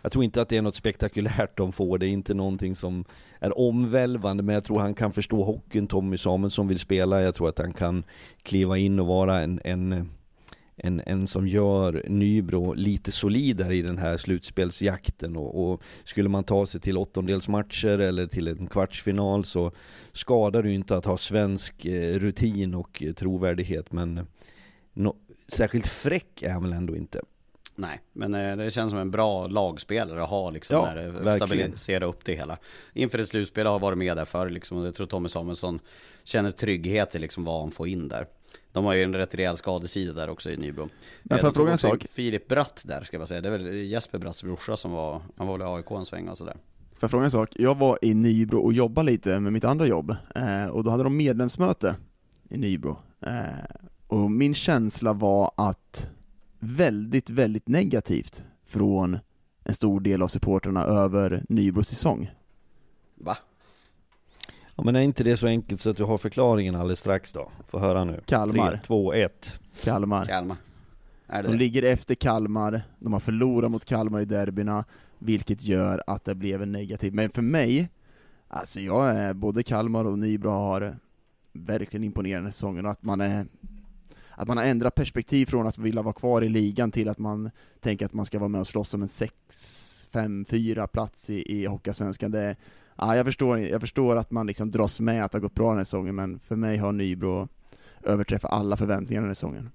jag tror inte att det är något spektakulärt de får, det är inte någonting som är omvälvande, men jag tror han kan förstå hockeyn Tommy Samuelsson vill spela. Jag tror att han kan kliva in och vara en, en en, en som gör Nybro lite solidare i den här slutspelsjakten och, och skulle man ta sig till åttondelsmatcher eller till en kvartsfinal så skadar det ju inte att ha svensk eh, rutin och eh, trovärdighet men no, särskilt fräck är han väl ändå inte. Nej, men eh, det känns som en bra lagspelare att ha liksom, Ja, när det stabilisera upp det hela. Inför ett slutspel har varit med där förr liksom, och jag tror Tommy Samuelsson känner trygghet i liksom vad han får in där. De har ju en rätt rejäl skadesida där också i Nybro. Men Eh, får jag fråga en sak? Filip Bratt där ska jag säga, det är väl Jesper Bratts brorsa som var, han var väl i AIK en sväng och sådär. Får jag fråga en sak? Jag var i Nybro och jobbade lite med mitt andra jobb, eh, och då hade de medlemsmöte i Nybro. Och min känsla var att väldigt, väldigt negativt från en stor del av supporterna över Nybros säsong. Va? Ja men är inte det så enkelt så att du har förklaringen alldeles strax då? Få höra nu. Kalmar. 3, 2, 1. Kalmar. Kalmar? Är det De det? ligger efter Kalmar, de har förlorat mot Kalmar i derbyna, vilket gör att det blev en negativ. Men för mig, alltså jag är, både Kalmar och Nybro har verkligen imponerande säsonger, och att man är att man har ändrat perspektiv från att vilja vara kvar i ligan till att man tänker att man ska vara med och slåss om en 6, 5, 4 plats i, i Hockeyallsvenskan. Det Ja, jag, förstår, jag förstår att man liksom dras med att det har gått bra den här säsongen, men för mig har Nybro överträffat alla förväntningar den här säsongen.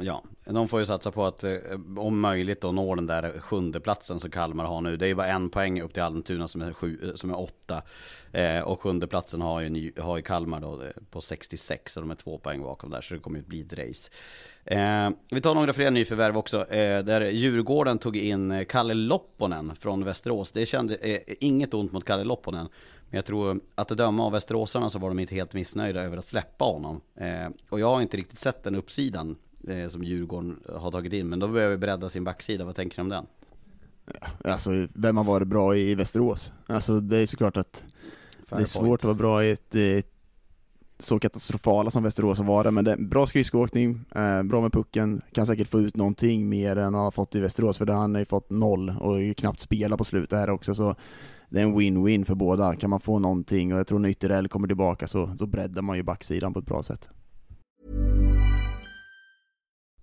Ja, de får ju satsa på att eh, om möjligt då nå den där sjunde platsen som Kalmar har nu. Det är ju bara en poäng upp till Almtuna som är, sju, eh, som är åtta. Eh, och sjunde platsen har ju, har ju Kalmar då eh, på 66 och de är två poäng bakom där så det kommer ju bli ett race. Eh, vi tar några fler nyförvärv också. Eh, där Djurgården tog in eh, Kalle Lopponen från Västerås. Det kände eh, inget ont mot Kalle Lopponen. Men jag tror att att döma av västeråsarna så var de inte helt missnöjda över att släppa honom. Eh, och jag har inte riktigt sett den uppsidan eh, som Djurgården har tagit in. Men då behöver vi bredda sin backsida. Vad tänker ni om den? Alltså, vem har varit bra i Västerås? Alltså, det är såklart att det är Fair svårt point. att vara bra i ett, eh, så katastrofala som Västerås har varit, men det är bra skridskoåkning, eh, bra med pucken, kan säkert få ut någonting mer än han har fått i Västerås, för där han har ju fått noll och ju knappt spela på slutet här också, så det är en win-win för båda. Kan man få någonting, och jag tror när Ytterell kommer tillbaka så, så breddar man ju backsidan på ett bra sätt.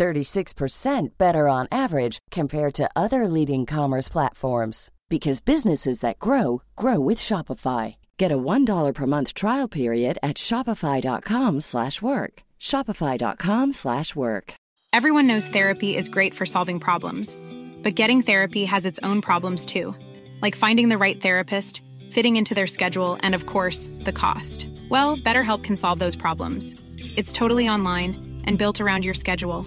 36% better on average compared to other leading commerce platforms because businesses that grow grow with Shopify. Get a $1 per month trial period at shopify.com/work. shopify.com/work. Everyone knows therapy is great for solving problems, but getting therapy has its own problems too, like finding the right therapist, fitting into their schedule, and of course, the cost. Well, BetterHelp can solve those problems. It's totally online and built around your schedule.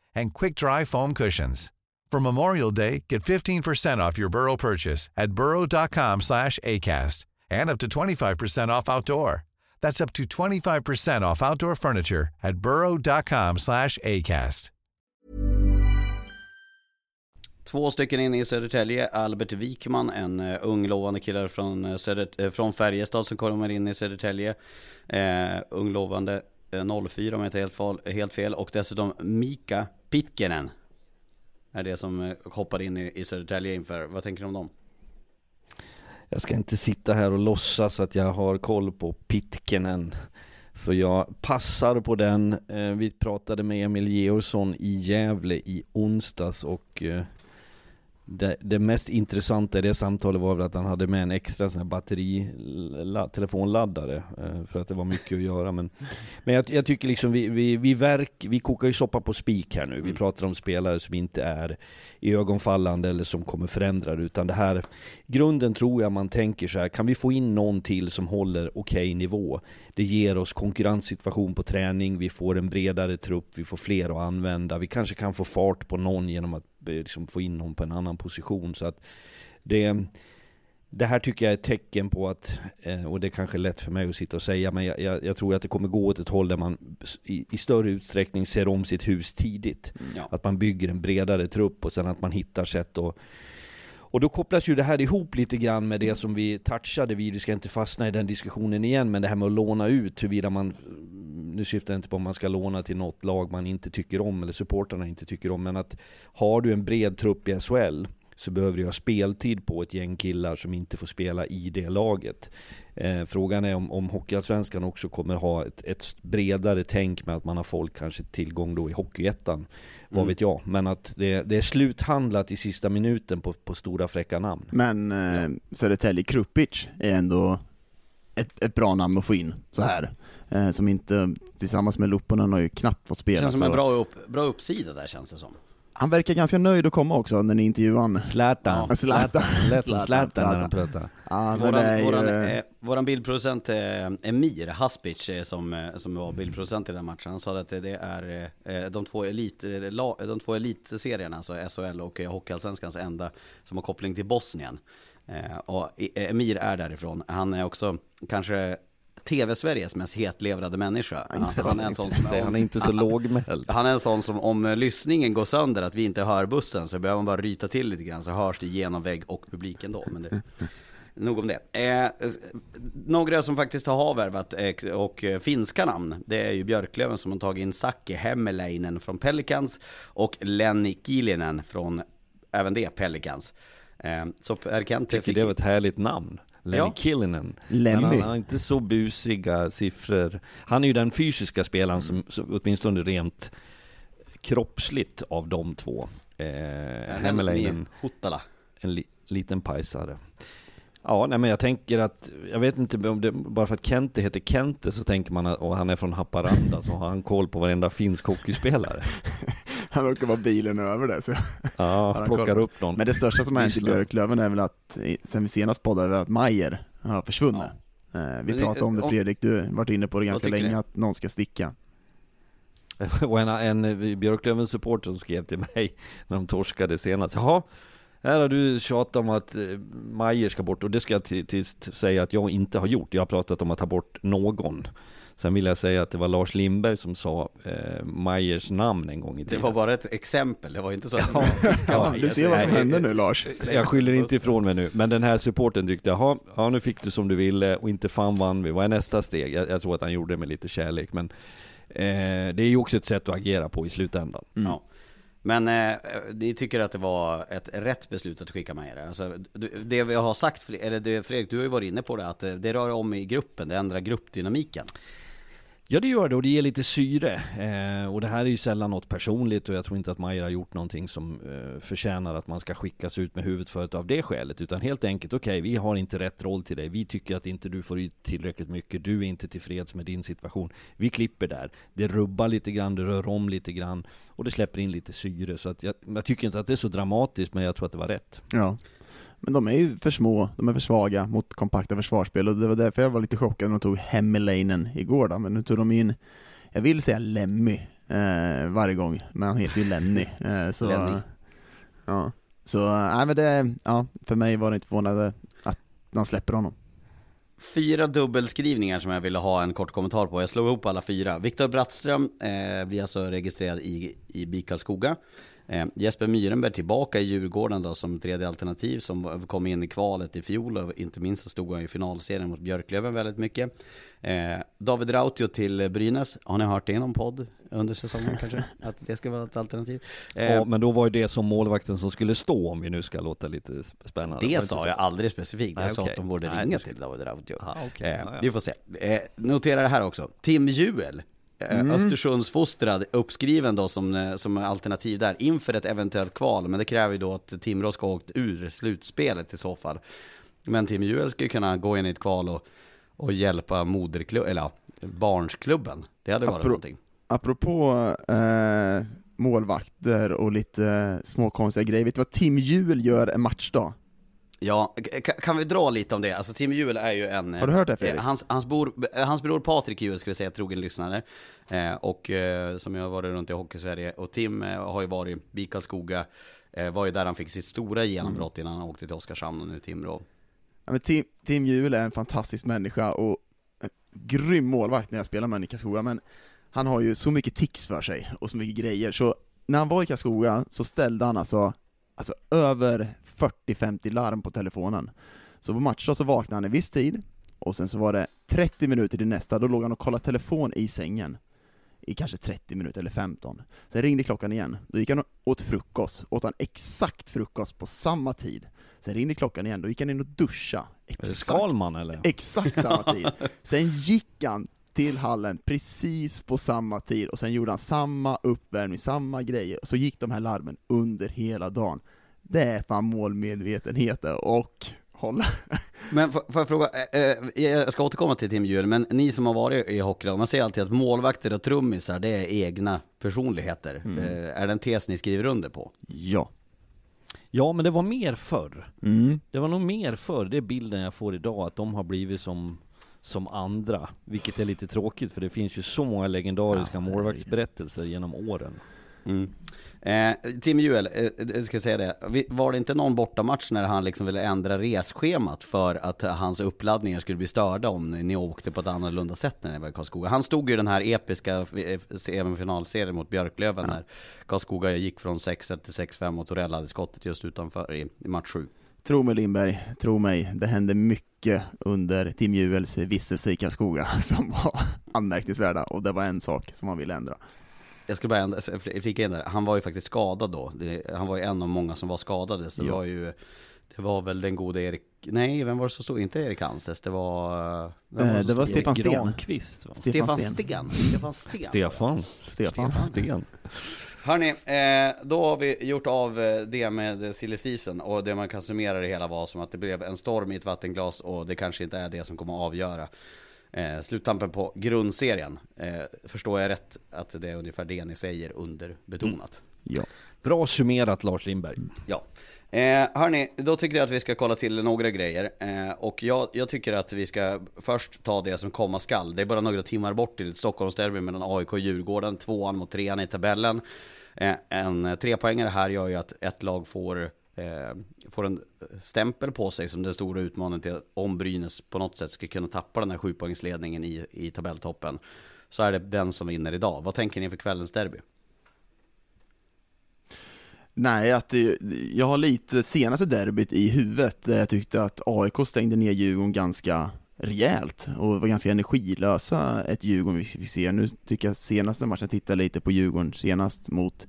and quick-dry foam cushions. For Memorial Day, get 15% off your Burrow purchase at burrow.com/acast and up to 25% off outdoor. That's up to 25% off outdoor furniture at burrow.com/acast. två stycken in i Södertälje. Albert Wikman, en uh, ung lovande kille från, eh, uh, Söder, uh, eh, från Färjestad som kommer in i Södertälje. Uh, ung lovande 04 om jag inte helt, helt fel. Och dessutom Mika Pitkinen. Är det som eh, hoppar in i, i Södertälje inför. Vad tänker du om dem? Jag ska inte sitta här och låtsas att jag har koll på Pitkinen. Så jag passar på den. Eh, vi pratade med Emil Georgsson i Gävle i onsdags och eh, det, det, mest intressanta i det samtalet var väl att han hade med en extra sån här batteri telefonladdare eh, för att det var mycket att göra men Men jag, jag tycker liksom vi, vi, vi verk, vi kokar ju soppa på spik här nu. Vi mm. pratar om spelare som inte är i ögonfallande eller som kommer förändra det utan det här Grunden tror jag man tänker så här, kan vi få in någon till som håller okej okay nivå? Det ger oss konkurrenssituation på träning, vi får en bredare trupp, vi får fler att använda, vi kanske kan få fart på någon genom att eh, liksom få in någon på en annan position. Så att det, det här tycker jag är ett tecken på att, eh, och det är kanske är lätt för mig att sitta och säga, men jag, jag, jag tror att det kommer gå åt ett håll där man i, i större utsträckning ser om sitt hus tidigt. Mm, ja. Att man bygger en bredare trupp och sen att man hittar sätt att och då kopplas ju det här ihop lite grann med det som vi touchade vid, vi ska inte fastna i den diskussionen igen, men det här med att låna ut, huruvida man, nu syftar jag inte på om man ska låna till något lag man inte tycker om, eller supporterna inte tycker om, men att har du en bred trupp i SHL, så behöver du ha speltid på ett gäng killar som inte får spela i det laget. Eh, frågan är om, om Hockeyallsvenskan också kommer ha ett, ett, bredare tänk med att man har folk kanske tillgång då i Hockeyettan. Vad mm. vet jag. Men att det, det, är sluthandlat i sista minuten på, på stora fräcka namn. Men eh, Södertälje Krupic är ändå ett, ett bra namn att få in så här. Eh, som inte, tillsammans med Lupponen har ju knappt fått spela. Det känns som en bra, upp, bra uppsida där känns det som. Han verkar ganska nöjd att komma också när ni intervjuade honom. Zlatan. Ja. Zlatan. Lät som Zlatan när han pratar. Ja, våran, ju... våran, eh, våran bildproducent eh, Emir Haspic eh, som, som var bildproducent i den matchen, han sa att det är eh, de två, elit, la, de två elitserierna, alltså SHL och Hockeyallsvenskans enda, som har koppling till Bosnien. Och Emir är därifrån. Han är också kanske TV-Sveriges mest hetlevrade människa. Han, han, är en sån som, om, han är inte så lågmäld. Han är en sån som om lyssningen går sönder, att vi inte hör bussen, så behöver man bara ryta till lite grann så hörs det genom vägg och publiken då. Men det, nog om det. Eh, några som faktiskt har värvat eh, och finska namn, det är ju Björklöven som har tagit in Saki Hemmeleinen från Pelicans och Lenny Kilinen från, även det, Pelicans. Eh, så Per Kent Tycker fick... det var ett härligt namn. Lenny ja. Killinen. Lemmy. Men han har inte så busiga siffror. Han är ju den fysiska spelaren som, som åtminstone rent kroppsligt av de två. Eh, Hemmelainen. En li, liten pajsare. Ja, nej men jag tänker att, jag vet inte om det, bara för att Kente heter Kente så tänker man att, och han är från Haparanda så har han koll på varenda finsk hockeyspelare. han råkar vara bilen över det. Så ja, plockar upp någon. Men det största som har hänt i Björklöven är väl att, sen vi senast poddade, att Majer har försvunnit. Ja. Eh, vi pratade om det Fredrik, du har varit inne på det ganska länge, att någon ska sticka. och en, en Björklövens supporter som skrev till mig när de torskade senast, jaha, här har du tjatat om att eh, Majer ska bort och det ska jag till, till säga att jag inte har gjort. Jag har pratat om att ta bort någon. Sen vill jag säga att det var Lars Lindberg som sa eh, Majers namn en gång i tiden. Det var bara ett exempel, det var inte så att ja, ja, Du ser vad som händer nu Lars. Jag skyller inte ifrån mig nu, men den här supporten tyckte, jaha, ja nu fick du som du ville och inte fan vann vi. Vad är nästa steg? Jag, jag tror att han gjorde det med lite kärlek, men eh, det är ju också ett sätt att agera på i slutändan. Mm. Ja. Men eh, ni tycker att det var ett rätt beslut att skicka med er? Alltså, det vi har sagt, eller det, Fredrik, du har ju varit inne på det, att det rör om i gruppen, det ändrar gruppdynamiken. Ja det gör det och det ger lite syre. Eh, och det här är ju sällan något personligt och jag tror inte att Maja har gjort någonting som eh, förtjänar att man ska skickas ut med huvudet för av det skälet. Utan helt enkelt, okej okay, vi har inte rätt roll till dig. Vi tycker att inte du får ut tillräckligt mycket. Du är inte tillfreds med din situation. Vi klipper där. Det rubbar lite grann, det rör om lite grann och det släpper in lite syre. Så att jag, jag tycker inte att det är så dramatiskt men jag tror att det var rätt. Ja. Men de är ju för små, de är för svaga mot kompakta försvarsspel och det var därför jag var lite chockad när de tog Hemmelainen igår då, men nu tog de in, jag vill säga Lemmy eh, varje gång, men han heter ju Lenny. Eh, så, Lenny. Ja, så nej men det, ja, för mig var det inte förvånande att man släpper honom. Fyra dubbelskrivningar som jag ville ha en kort kommentar på. Jag slog ihop alla fyra. Viktor Brattström eh, blir alltså registrerad i, i BIK Karlskoga. Eh, Jesper Myrenberg tillbaka i Djurgården då som tredje alternativ som kom in i kvalet i fjol och inte minst så stod han i finalserien mot Björklöven väldigt mycket. Eh, David Rautio till Brynäs, har ni hört det i någon podd under säsongen kanske? Att det ska vara ett alternativ? Eh, Ja, men då var ju det som målvakten som skulle stå om vi nu ska låta lite spännande. Det sa jag aldrig specifikt, jag Nej, sa okej. att de borde Nej, ringa det- till David Rautio. Ah, okej. Eh, Ja, ja. Vi får se. Eh, notera det här också, Tim Juel. Eh, Mm. Östersundsfostrad, uppskriven då som, eh, som alternativ där inför ett eventuellt kval. Men det kräver ju då att Timrå ska ha åkt ur slutspelet i så fall. Men Tim Juel ska ju kunna gå in i ett kval och, och hjälpa moderklubb, eller ja, barnsklubben. Det hade varit Apro- någonting. Apropå eh, målvakter och lite småkonstiga grejer, vet du vad Tim Juel gör en matchdag? Ja, kan vi dra lite om det? Alltså Tim Juel är ju en... Har du hört det, Fredrik? eh, Hans, hans, bor, eh, hans bror Patrik Juel, ska vi säga, trogen lyssnare. Eh, och eh, som jag har varit runt i Hockeysverige. Och Tim eh, har ju varit i Karlskoga. Eh, var ju där han fick sitt stora genombrott innan han åkte till Oskarshamn och nu Timrå. Ja, men Tim, Tim Juel är en fantastisk människa och en grym målvakt när jag spelar med honom i Karlskoga, men han har ju så mycket tics för sig och så mycket grejer, så när han var i Karlskoga så ställde han alltså, alltså över 40-50 larm på telefonen. Så på matcher så vaknade han en viss tid, och sen så var det 30 minuter till nästa, då låg han och kollade telefon i sängen i kanske 30 minuter eller 15. Sen ringde klockan igen, då gick han och åt frukost, åt han exakt frukost på samma tid. Sen ringde klockan igen, då gick han in och duscha. Exakt, Skalman eller? exakt samma tid. Sen gick han till hallen precis på samma tid, och sen gjorde han samma uppvärmning, samma grejer, så gick de här larmen under hela dagen. Det är fan målmedvetenhet och hålla Men får får jag fråga, eh, eh, jag ska återkomma till Tim Juel, men ni som har varit i hockeylag, man säger alltid att målvakter och trummisar, det är egna personligheter. Mm. Eh, är det en tes ni skriver under på? Ja. Ja, men det var mer förr. Mm. Det var nog mer förr, det är bilden jag får idag, att de har blivit som, som andra. Vilket är lite tråkigt, för det finns ju så många legendariska Ja, målvaktsberättelser genom åren. Mm. Eh, Tim Juel, eh, jag ska säga det. Var det inte någon bortamatch när han liksom ville ändra resschemat för att hans uppladdningar skulle bli störda om ni åkte på ett annorlunda sätt när ni var i Karlskoga? Han stod ju i den här episka eh, semifinalserien mot Björklöven när Karlskoga gick från 6-1 till 6-5 och Torell hade skottet just utanför i, i match 7. Tro mig Lindberg, tro mig, det hände mycket under Tim Juels vistelse i Karlskoga som var anmärkningsvärda, och det var en sak som han ville ändra. Jag skulle bara ändra, flika in där, han var ju faktiskt skadad då. Det, han var ju en av många som var skadade. Så det Ja. var ju, det var väl den gode Erik, nej vem var det som stod? Inte Erik Hanses, det var... Eh, det var stod? Stefan Sten. Granqvist va? Stefan Sten. Sten. Stefan Sten. Stefan. Stefan. Sten. Hörni, eh, då har vi gjort av eh, det med silly season och det man kan summera det hela var som att det blev en storm i ett vattenglas och det kanske inte är det som kommer att avgöra eh, sluttampen på grundserien. Eh, förstår jag rätt att det är ungefär det ni säger underbetonat? Ja. Bra summerat Lars Lindberg. Ja. Eh, hörni, då tycker jag att vi ska kolla till några grejer. Eh, och jag, jag tycker att vi ska först ta det som komma skall. Det är bara några timmar bort till ett Stockholmsderby mellan AIK och Djurgården. Tvåan mot trean i tabellen. Eh, en trepoängare här gör ju att ett lag får, eh, får en stämpel på sig som den stora utmaningen till om Brynäs på något sätt ska kunna tappa den här sjupoängsledningen i, i tabelltoppen. Så är det den som vinner idag. Vad tänker ni för kvällens derby? Nej, att jag har lite senaste derbyt i huvudet där jag tyckte att AIK stängde ner Djurgården ganska rejält och var ganska energilösa ett Djurgården vi fick se. Nu tycker jag senaste matchen, tittade lite på Djurgården senast mot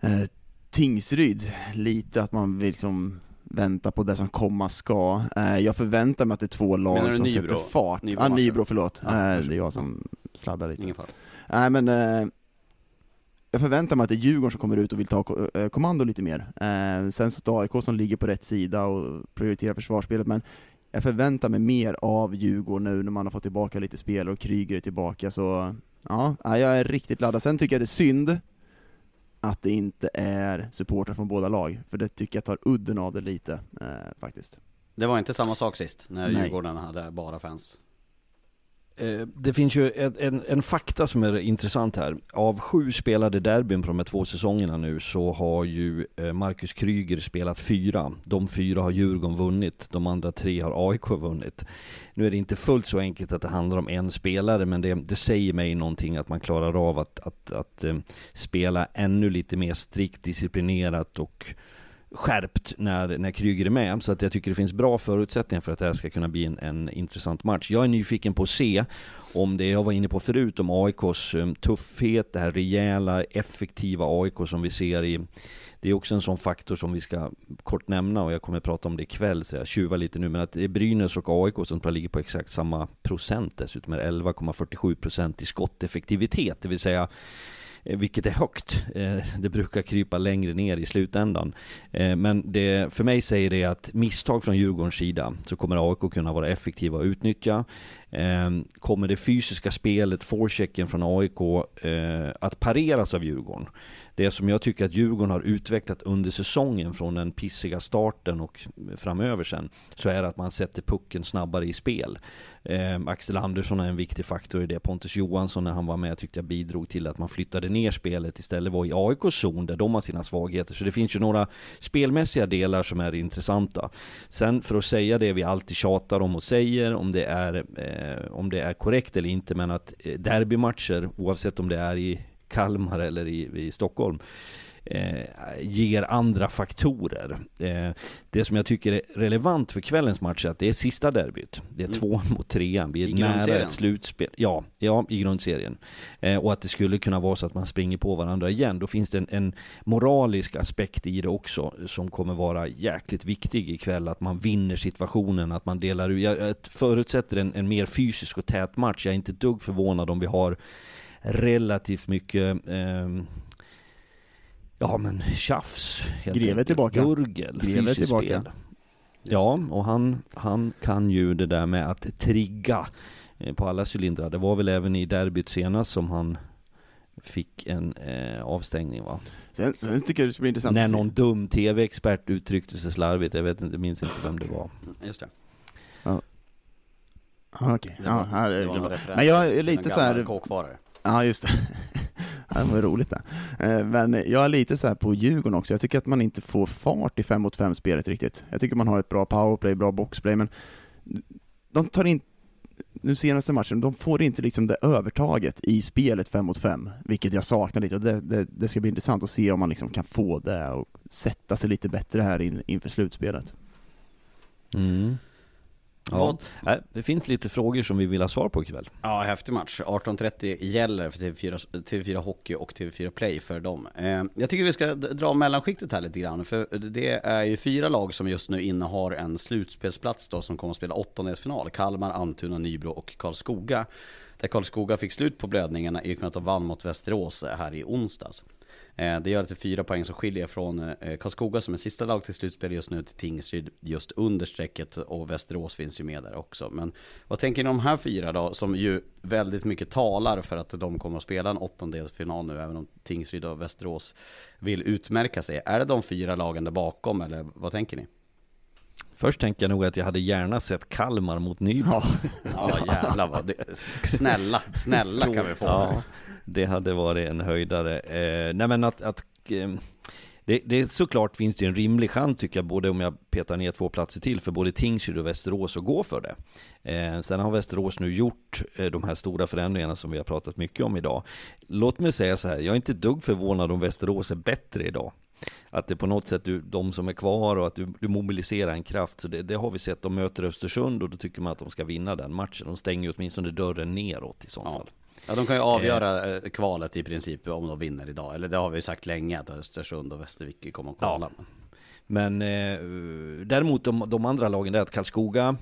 eh, Tingsryd, lite att man vill liksom vänta på det som komma ska. Eh, jag förväntar mig att det är två lag som Nybro? sätter fart. Nybro matchen? Nybro, förlåt. Ja, eh, det är jag som sladdar lite. Nej men, eh, jag förväntar mig att det är Djurgården som kommer ut och vill ta eh, kommando lite mer. Eh, sen så det AIK som ligger på rätt sida och prioriterar försvarsspelet, men jag förväntar mig mer av Djurgården nu när man har fått tillbaka lite spel och Kryger är tillbaka, så ja, ja, jag är riktigt laddad. Sen tycker jag det är synd att det inte är supportrar från båda lag, för det tycker jag tar udden av det lite, eh, faktiskt. Det var inte samma sak sist, när Nej. Djurgården hade bara fans. Eh, det finns ju en, en, en, fakta som är intressant här. Av sju spelade derbyn på de här två säsongerna nu så har ju eh, Marcus Kryger spelat fyra. De fyra har Djurgården vunnit, de andra tre har AIK vunnit. Nu är det inte fullt så enkelt att det handlar om en spelare, men det, det säger mig någonting att man klarar av att, att, att, att spela ännu lite mer strikt disciplinerat och skärpt när, när Kryger är med. Så att jag tycker det finns bra förutsättningar för att det här ska kunna bli en, en intressant match. Jag är nyfiken på att se om det jag var inne på förut, om AIKs um, tuffhet, det här rejäla, effektiva AIK som vi ser i det är också en sån faktor som vi ska kort nämna och jag kommer att prata om det ikväll så jag tjuvar lite nu men att det är Brynäs och AIK som ligger på exakt samma procent dessutom 11,47 procent i skotteffektivitet det vill säga Eh, vilket är högt. Eh, det brukar krypa längre ner i slutändan. Eh, men det, för mig säger det att misstag från Djurgårdens sida så kommer AIK kunna vara effektiva och utnyttja. Ehm, kommer det fysiska spelet, forechecken från AIK, eh, att pareras av Djurgården det som jag tycker att Djurgården har utvecklat under säsongen från den pissiga starten och framöver sen, så är det att man sätter pucken snabbare i spel. Eh, Axel Andersson är en viktig faktor i det. Pontus Johansson när han var med tyckte jag bidrog till att man flyttade ner spelet istället var i AIKs zon där de har sina svagheter. Så det finns ju några spelmässiga delar som är intressanta. Sen för att säga det vi alltid tjatar om och säger, om det är, eh, Eh, om det är korrekt eller inte, men att eh, derbymatcher, oavsett om det är i Kalmar eller i, i Stockholm eh, ger andra faktorer. Eh, det som jag tycker är relevant för kvällens match är att det är sista derbyt. Det är mm. tvåan mot trean. Vi är I nära ett slutspel. Ja, ja i grundserien. Eh, och att det skulle kunna vara så att man springer på varandra igen. Då finns det en, en moralisk aspekt i det också som kommer vara jäkligt viktig ikväll. Att man vinner situationen, att man delar ut. Jag, jag förutsätter en, en mer fysisk och tät match. Jag är inte ett dugg förvånad om vi har relativt mycket eh, Ja men tjafs Greve tillbaka Gurgel, Greve tillbaka spel. Ja, och han, han kan ju det där med att trigga eh, på alla cylindrar. Det var väl även i derbyt senast som han fick en eh, avstängning va? Sen, sen tycker jag det ska bli intressant När någon dum tv-expert uttryckte sig slarvigt, jag vet inte, minns inte vem det var. Just det. Ja. Okej, okay. ja, här är det. Men jag är lite så här... Ja, just det det var roligt det. Eh, men jag är lite så här på Djurgården också, jag tycker att man inte får fart i 5 mot 5 spelet riktigt. Jag tycker man har ett bra powerplay, bra boxplay, men de tar inte nu senaste matchen, de får inte liksom det övertaget i spelet 5 mot 5, vilket jag saknar lite, och det, det, det, ska bli intressant att se om man liksom kan få det och sätta sig lite bättre här in, inför slutspelet. Mm. Ja, Vad... det finns lite frågor som vi vill ha svar på ikväll. Ja, häftig match. 18.30 gäller för TV4, TV4 Hockey och TV4 Play för dem. Eh, jag tycker vi ska dra mellanskiktet här lite grann, för det är ju fyra lag som just nu innehar en slutspelsplats då som kommer att spela åttondelsfinal. Kalmar, Almtuna, Nybro och Karlskoga. Där Karlskoga fick slut på blödningarna i och med att de vann mot Västerås här i onsdags. Eh, det gör att det är fyra poäng som skiljer från eh, Karlskoga som är sista lag till slutspel just nu till Tingsryd just under strecket och Västerås finns ju med där också. Men vad tänker ni om de här fyra då som ju väldigt mycket talar för att de kommer att spela en åttondelsfinal nu även om Tingsryd och Västerås vill utmärka sig. Är det de fyra lagen där bakom eller vad tänker ni? Först tänker jag nog att jag hade gärna sett Kalmar mot Nybro. Ja, ja jävlar vad det, Snälla, snälla kan vi få. Ja, det hade varit en höjdare. Eh, nej men att, att eh, det, det såklart finns det en rimlig chans tycker jag, både om jag petar ner två platser till för både Tingsryd och Västerås att gå för det. Eh, sen har Västerås nu gjort eh, de här stora förändringarna som vi har pratat mycket om idag. Låt mig säga så här, jag är inte dugg förvånad om Västerås är bättre idag. Att det på något sätt, du, de som är kvar och att du, du mobiliserar en kraft. Så det, det, har vi sett, de möter Östersund och då tycker man att de ska vinna den matchen. De stänger åtminstone dörren neråt i sånt ja. fall. Ja, de kan ju avgöra eh, kvalet i princip om de vinner idag. Eller det har vi ju sagt länge att Östersund och Västervik kommer att kvala. Ja. Men eh, däremot de, de, andra lagen där, att Karlskoga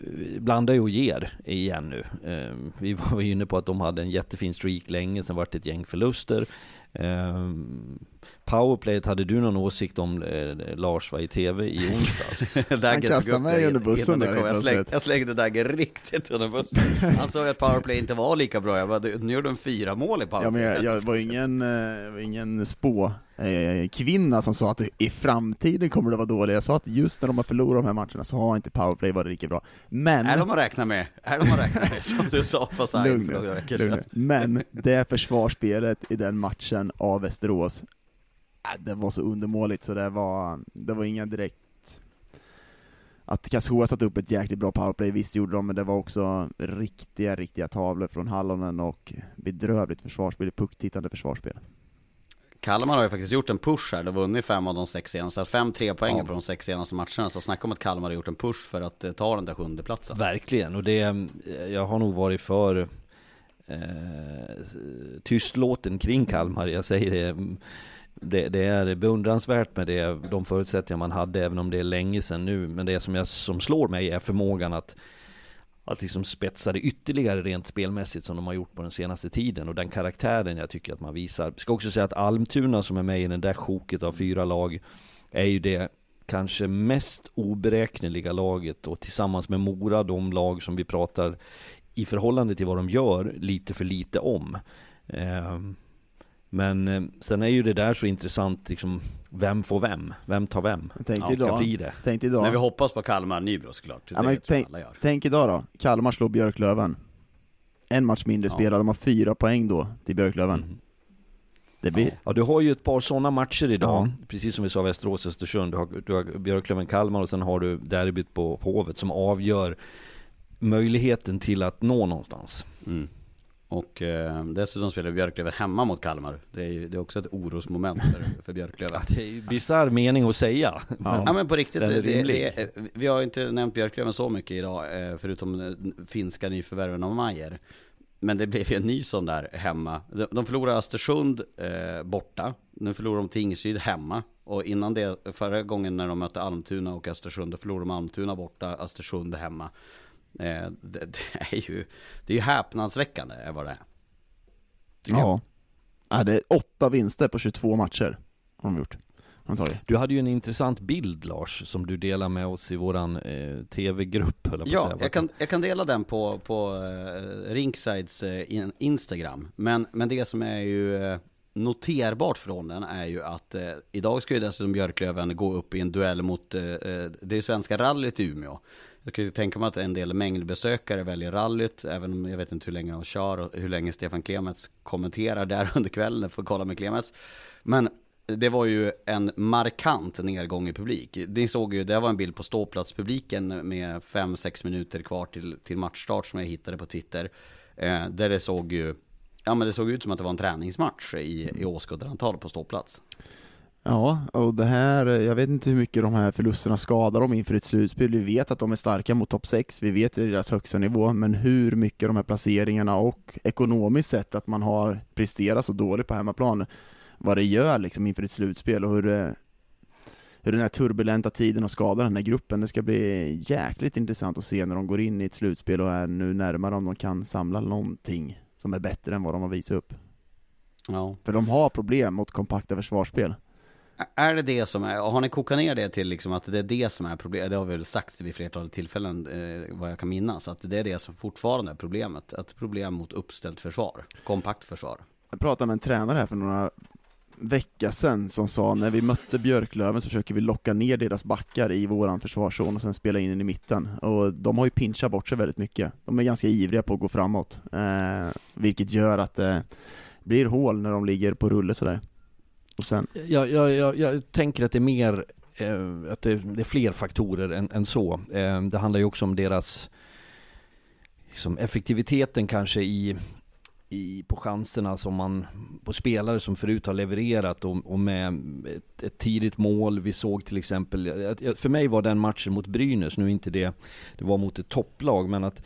eh, blandar ju och ger igen nu. Eh, vi var ju inne på att de hade en jättefin streak länge, sen vart det ett gäng förluster. Powerplayet, hade du någon åsikt om eh, Lars var i TV i onsdags? Dagge kastade mig under bussen där jag, släng, plötsligt. jag slängde Dagge riktigt under bussen. Han sa att powerplay inte var lika bra. Jag bara, "Du, nu gör de fyra mål i Ja, powerplay. men jag, jag var ingen, eh, ingen spå eh, kvinna som sa att i framtiden kommer det vara dåligt. Jag sa att just när de har förlorat de här matcherna så har inte powerplay varit riktigt bra. Men, Är de att räkna med? Är de att räkna med? Som du sa på Sain lugn för några veckor sedan. men det försvarsspelet i den matchen av Västerås, det var så undermåligt så det var, det var inga direkt att Karlskoga satte upp ett jäkligt bra powerplay, visst gjorde de, men det var också riktiga, riktiga tavlor från Hallonen och bedrövligt försvarsspel, pucktittande försvarsspel. Kalmar har ju faktiskt gjort en push här, de har vunnit fem av de sex senaste, fem tre poäng Ja. på de sex senaste matcherna. Så snacka om att Kalmar har gjort en push för att eh, ta den där sjunde platsen. Verkligen, och det, jag har nog varit för eh, tystlåten kring Kalmar. Jag säger det, det, det är beundransvärt med det, de förutsättningar man hade, även om det är länge sedan nu. Men det som, jag, som slår mig är förmågan att att liksom spetsa det ytterligare rent spelmässigt som de har gjort på den senaste tiden och den karaktären jag tycker att man visar. Jag Ska också säga att Almtuna som är med i den där sjoket av fyra lag är ju det kanske mest oberäkneliga laget och tillsammans med Mora de lag som vi pratar i förhållande till vad de gör lite för lite om. Ehm, men eh, sen är ju det där så intressant liksom, vem får vem? Vem tar vem? Tänk Ja, idag, bli det? tänk idag. Men vi hoppas på Kalmar Nybro såklart. Ja, men tänk-. Tänk idag då, Kalmar slår Björklöven. En match mindre Ja. spelad, de har fyra poäng då till Björklöven. Mhm. Det blir, Ja, du har ju ett par sådana matcher idag, Ja. precis som vi sa Västerås-Östersund. Du har, du har Björklöven-Kalmar och sen har du derbyt på, på Hovet som avgör möjligheten till att nå någonstans. Mm. Och eh, dessutom spelar Björklöven hemma mot Kalmar. Det är ju det är också ett orosmoment för, för Björklöven. Ja, det är ju bisarr mening att säga. Ja. Ja men på riktigt, det, det, vi har inte nämnt Björklöven så mycket idag, eh, förutom eh, finska nyförvärven av Majer. Men det blev ju en ny sån där hemma. De, de förlorade Östersund eh, borta, nu förlorar de Tingsryd hemma. Och innan det, förra gången när de mötte Almtuna och Östersund, då förlorade de Almtuna borta, Östersund hemma. Eh, det, det är ju, det är ju häpnadsväckande är vad det är. Tycker jag. ja. ja. Det är åtta vinster på 22 matcher har de gjort. Du hade ju en intressant bild Lars, som du delar med oss i våran eh, TV-grupp jag Ja, säga. jag kan, jag kan dela den på, på uh, Ringsides eh, in, Instagram. Men, men det som är ju eh, noterbart från den är ju att eh, idag ska ju dessutom Björklöven gå upp i en duell mot eh, eh, det svenska rallyt i Umeå. Jag kan ju tänka mig att en del mängdbesökare väljer rallyt, även om jag vet inte hur länge de kör och hur länge Stefan Klemets kommenterar där under kvällen, får kolla med Klemets. Men det var ju en markant nedgång i publik. Ni såg ju, det var en bild på ståplatspubliken med 5-6 minuter kvar till, till matchstart som jag hittade på Twitter. Eh, där det såg ju, ja men det såg ut som att det var en träningsmatch i, i åskådarantal på ståplats. Ja, och det här, jag vet inte hur mycket de här förlusterna skadar dem inför ett slutspel. Vi vet att de är starka mot topp 6, vi vet deras högsta nivå, men hur mycket de här placeringarna och ekonomiskt sett att man har presterat så dåligt på hemmaplan, vad det gör liksom inför ett slutspel och hur, det, hur den här turbulenta tiden har skadat den här gruppen. Det ska bli jäkligt intressant att se när de går in i ett slutspel och är nu närmare om de kan samla någonting som är bättre än vad de har visat upp. Ja. För de har problem mot kompakta försvarsspel. Är det det som är, har ni kokat ner det till liksom att det är det som är problemet? Det har vi väl sagt vid flertalet tillfällen, eh, vad jag kan minnas, att det är det som fortfarande är problemet. Ett problem mot uppställt försvar, kompakt försvar. Jag pratade med en tränare här för några veckor sedan som sa när vi mötte Björklöven så försöker vi locka ner deras backar i våran försvarszon och sen spela in den i mitten. Och de har ju pinchat bort sig väldigt mycket. De är ganska ivriga på att gå framåt, eh, vilket gör att det blir hål när de ligger på rulle sådär. Och sen, Jag, jag, jag, jag tänker att det är mer, eh, att det, det är fler faktorer än, än så. Eh, det handlar ju också om deras, liksom effektiviteten kanske i, i, på chanserna som man, på spelare som förut har levererat och, och med ett, ett tidigt mål. Vi såg till exempel, eh, för mig var den matchen mot Brynäs, nu inte det, det var mot ett topplag, men att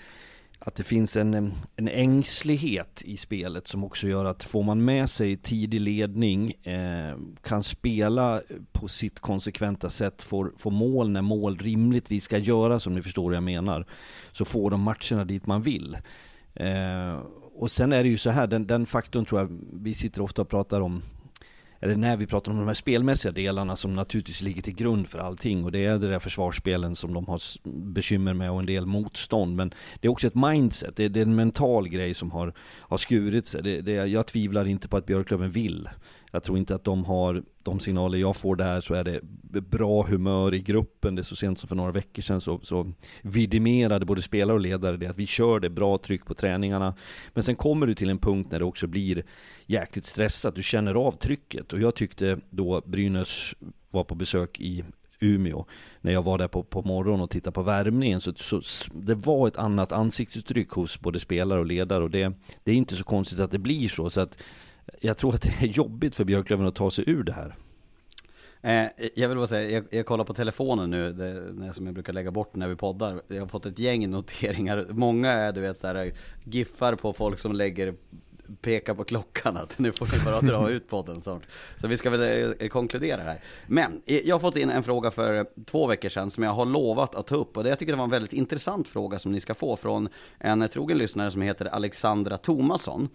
att det finns en, en ängslighet i spelet som också gör att får man med sig tidig ledning, eh, kan spela på sitt konsekventa sätt, får, får mål när mål rimligtvis ska göras, om ni förstår vad jag menar, så får de matcherna dit man vill. Eh, och sen är det ju så här, den, den faktorn tror jag, vi sitter ofta och pratar om eller när vi pratar om de här spelmässiga delarna som naturligtvis ligger till grund för allting och det är det där försvarsspelen som de har bekymmer med och en del motstånd. Men det är också ett mindset, det är, det är en mental grej som har, har skurit sig. Det, det, jag tvivlar inte på att Björklöven vill. Jag tror inte att de har de signaler jag får där så är det bra humör i gruppen. Det är så sent som för några veckor sedan så, så vidimerade både spelare och ledare det att vi kör det bra tryck på träningarna. Men sen kommer du till en punkt när det också blir jäkligt stressat. Du känner av trycket och jag tyckte då Brynäs var på besök i Umeå. När jag var där på, på morgonen och tittade på värmningen så, så det var ett annat ansiktsuttryck hos både spelare och ledare och det, det är inte så konstigt att det blir så. så att jag tror att det är jobbigt för Björklöven att ta sig ur det här. Eh, jag vill bara säga, jag, jag kollar på telefonen nu, det, som jag brukar lägga bort när vi poddar. Jag har fått ett gäng noteringar. Många är du vet så här, giffar på folk som lägger peka på klockan att nu får ni bara dra ut podden snart. Så vi ska väl eh, konkludera här. Men eh, jag har fått in en fråga för två veckor sedan som jag har lovat att ta upp. Och det, jag tycker det var en väldigt intressant fråga som ni ska få från en trogen lyssnare som heter Alexandra Tomasson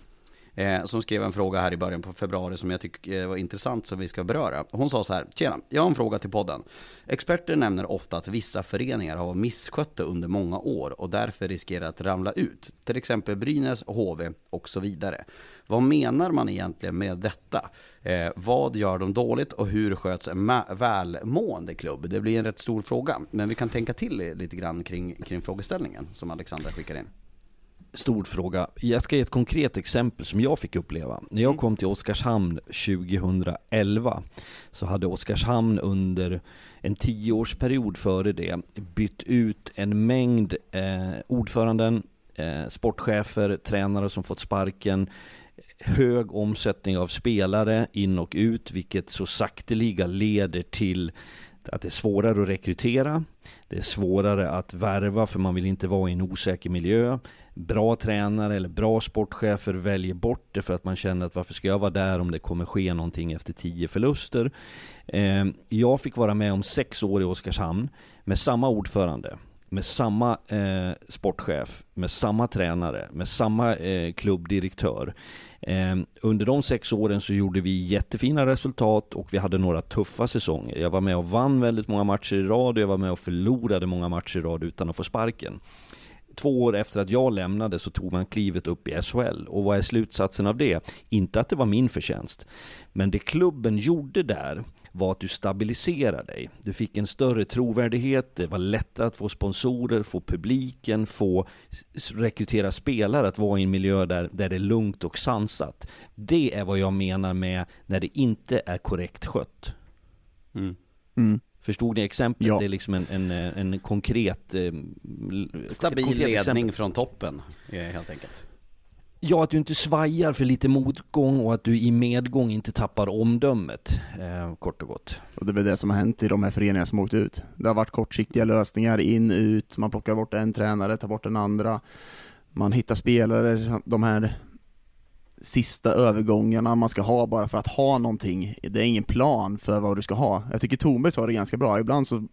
eh, som skrev en fråga här i början på februari som jag tycker eh, var intressant som vi ska beröra. Hon sa så här, tjena, jag har en fråga till podden. Experter nämner ofta att vissa föreningar har misskötta under många år och därför riskerar att ramla ut. Till exempel Brynäs, HV och så vidare. Vad menar man egentligen med detta? Eh, vad gör de dåligt och hur sköts en välmående klubb? Det blir en rätt stor fråga, men vi kan tänka till lite grann kring, kring frågeställningen som Alexandra skickar in stor fråga. Jag ska ge ett konkret exempel som jag fick uppleva. När jag mm. kom till Oskarshamn 2011 så hade Oskarshamn under en tioårsperiod före det bytt ut en mängd eh, ordföranden, eh, sportchefer, tränare som fått sparken, hög omsättning av spelare in och ut, vilket så sakteliga leder till att det är svårare att rekrytera, det är svårare att värva för man vill inte vara i en osäker miljö bra tränare eller bra sportchefer väljer bort det för att man känner att varför ska jag vara där om det kommer ske någonting efter tio förluster. Eh, jag fick vara med om sex år i Oskarshamn med samma ordförande med samma eh, sportchef, med samma tränare, med samma eh, klubbdirektör. Eh, under de sex åren så gjorde vi jättefina resultat och vi hade några tuffa säsonger. Jag var med och vann väldigt många matcher i rad och jag var med och förlorade många matcher i rad utan att få sparken två år efter att jag lämnade så tog man klivet upp i SHL. Och vad är slutsatsen av det? Inte att det var min förtjänst. Men det klubben gjorde där var att du stabiliserade dig. Du fick en större trovärdighet, det var lättare att få sponsorer, få publiken, få rekrytera spelare, att vara i en miljö där, där det är lugnt och sansat. Det är vad jag menar med när det inte är korrekt skött. Mm. Mm. Förstod ni exemplet? Ja. Det är liksom en, en, en konkret... Eh, Stabil konkret ledning exempel. från toppen, helt enkelt. Ja, att du inte svajar för lite motgång och att du i medgång inte tappar omdömet, eh, kort och gott. Och det är väl det som har hänt i de här föreningarna som åkt ut. Det har varit kortsiktiga lösningar, in, ut, man plockar bort en tränare, tar bort den andra. Man hittar spelare, de här sista övergångarna man ska ha bara för att ha någonting. Det är ingen plan för vad du ska ha. Jag tycker Thornberg sa det ganska bra, ibland så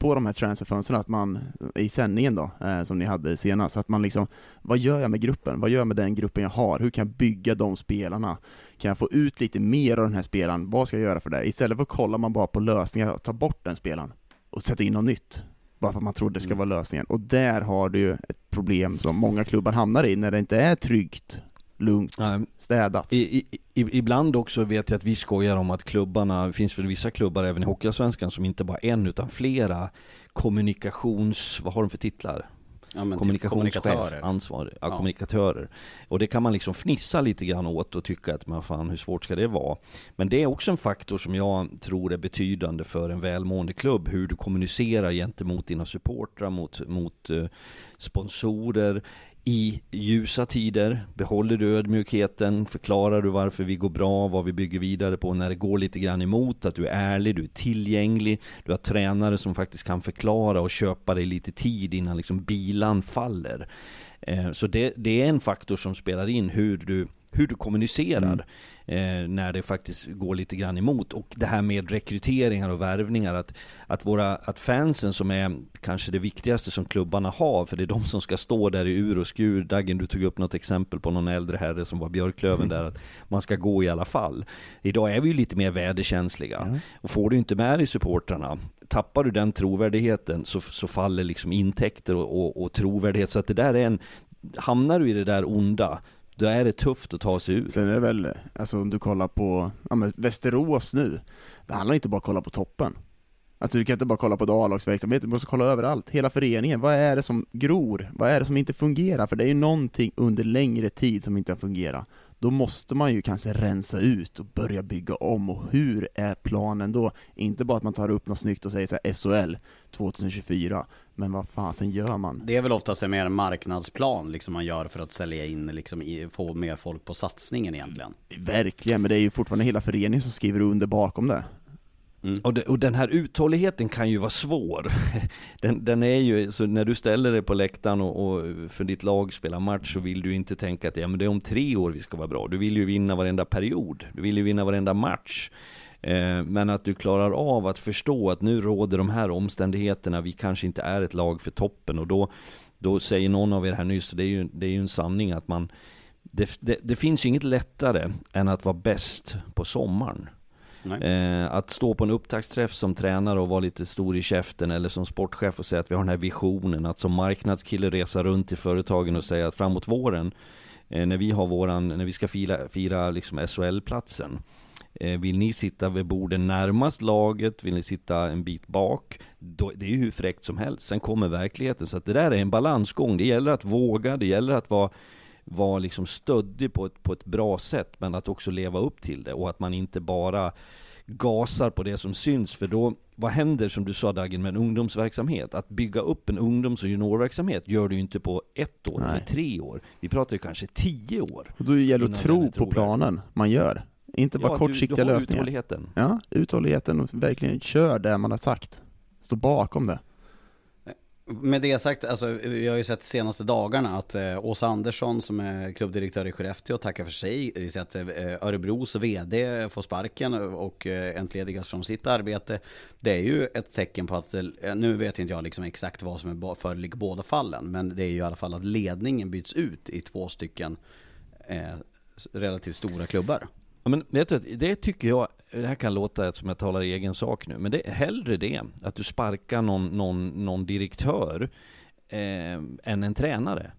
på de här transferfönstren, att man, i sändningen då, eh, som ni hade senast, att man liksom, vad gör jag med gruppen? Vad gör jag med den gruppen jag har? Hur kan jag bygga de spelarna? Kan jag få ut lite mer av den här spelaren? Vad ska jag göra för det? Istället för att kolla man bara på lösningar och ta bort den spelaren och sätta in något nytt. Bara för att man tror det ska mm. vara lösningen. Och där har du ju ett problem som många klubbar hamnar i när det inte är tryggt lugnt, städat. I, i, ibland också vet jag att vi skojar om att klubbarna, det finns väl vissa klubbar även i Hockeyallsvenskan som inte bara en utan flera kommunikations, vad har de för titlar? Ja, typ kommunikationschef, typ ansvarig, ja, ja. kommunikatörer. Och det kan man liksom fnissa lite grann åt och tycka att men fan hur svårt ska det vara? Men det är också en faktor som jag tror är betydande för en välmående klubb, hur du kommunicerar gentemot dina supportrar, mot, mot uh, sponsorer, i ljusa tider? Behåller du ödmjukheten? Förklarar du varför vi går bra, vad vi bygger vidare på när det går lite grann emot? Att du är ärlig, du är tillgänglig, du har tränare som faktiskt kan förklara och köpa dig lite tid innan liksom bilan faller. Eh, så det, det är en faktor som spelar in hur du hur du kommunicerar mm eh, när det faktiskt går lite grann emot. Och det här med rekryteringar och värvningar, att, att, våra, att fansen som är kanske det viktigaste som klubbarna har, för det är de som ska stå där i ur och skur. Dagen, du tog upp något exempel på någon äldre herre som var Björklöven där, att man ska gå i alla fall. Idag är vi ju lite mer väderkänsliga. Och får du inte med dig supportrarna, tappar du den trovärdigheten så, så faller liksom intäkter och, och, och trovärdighet. Så att det där är en, hamnar du i det där onda, då är det tufft att ta sig ur. Sen är det väl, alltså om du kollar på, ja men Västerås nu, det handlar inte bara om att kolla på toppen. Alltså du kan inte bara kolla på A-lagsverksamhet, du måste kolla överallt, hela föreningen. Vad är det som gror? Vad är det som inte fungerar? För det är ju någonting under längre tid som inte har fungerat. Då måste man ju kanske rensa ut och börja bygga om, och hur är planen då? Inte bara att man tar upp något snyggt och säger så här, SHL 2024, men vad fasen gör man? Det är väl oftast en mer marknadsplan liksom man gör för att sälja in, liksom, få mer folk på satsningen egentligen. Verkligen, men det är ju fortfarande hela föreningen som skriver under bakom det. Mm. Och, de, och, den här uthålligheten kan ju vara svår. Den, den, är ju, så när du ställer dig på läktaren och, och, för ditt lag spelar match så vill du inte tänka att ja, men det är om tre år vi ska vara bra. Du vill ju vinna varenda period. Du vill ju vinna varenda match. Eh, men att du klarar av att förstå att nu råder de här omständigheterna. Vi kanske inte är ett lag för toppen och då, då säger någon av er här nyss, det är ju, det är ju en sanning att man det, det, det finns ju inget lättare än att vara bäst på sommaren. Eh, att stå på en upptaktsträff som tränare och vara lite stor i käften eller som sportchef och säga att vi har den här visionen. Att som marknadskille resa runt till företagen och säga att framåt våren eh, när vi har våran, när vi ska fira, fira liksom SHL-platsen. Eh, vill ni sitta vid borden närmast laget? Vill ni sitta en bit bak? Då, det är ju hur fräckt som helst. Sen kommer verkligheten. Så att det där är en balansgång. Det gäller att våga, det gäller att vara vara liksom stöddig på ett, på ett bra sätt, men att också leva upp till det och att man inte bara gasar på det som syns, för då, vad händer som du sa Dagen med en ungdomsverksamhet? Att bygga upp en ungdoms och juniorverksamhet gör du ju inte på ett år Nej. eller tre år. Vi pratar ju kanske tio år. Och då gäller det att tro på planen man gör. Inte bara ja, kortsiktiga du, du har lösningar. Uthålligheten. Ja, uthålligheten och verkligen kör det man har sagt. Stå bakom det. Med det sagt, alltså, vi har ju sett de senaste dagarna att eh, Åsa Andersson som är klubbdirektör i Skellefteå tackar för sig. Vi ser att eh, Örebros vd får sparken och eh, entledigas från sitt arbete. Det är ju ett tecken på att, eh, nu vet inte jag liksom exakt vad som är föreligger båda fallen, men det är ju i alla fall att ledningen byts ut i två stycken eh, relativt stora klubbar. Men vet du, det tycker jag, det här kan låta som jag talar i egen sak nu, men det är hellre det, att du sparkar någon, någon, någon direktör, eh, än en tränare.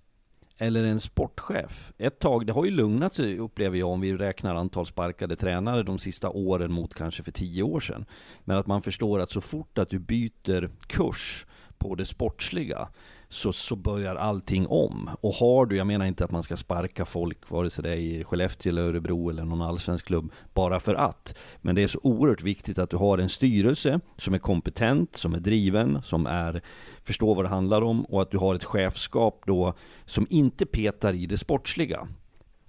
Eller en sportchef. Ett tag, det har ju lugnat sig upplever jag om vi räknar antal sparkade tränare de sista åren mot kanske för tio år sedan. Men att man förstår att så fort att du byter kurs på det sportsliga så, så börjar allting om. Och har du, jag menar inte att man ska sparka folk, vare sig det är i Skellefteå eller Örebro eller någon allsvensk klubb, bara för att. Men det är så oerhört viktigt att du har en styrelse som är kompetent, som är driven, som är, förstår vad det handlar om och att du har ett chefskap då som inte petar i det sportsliga.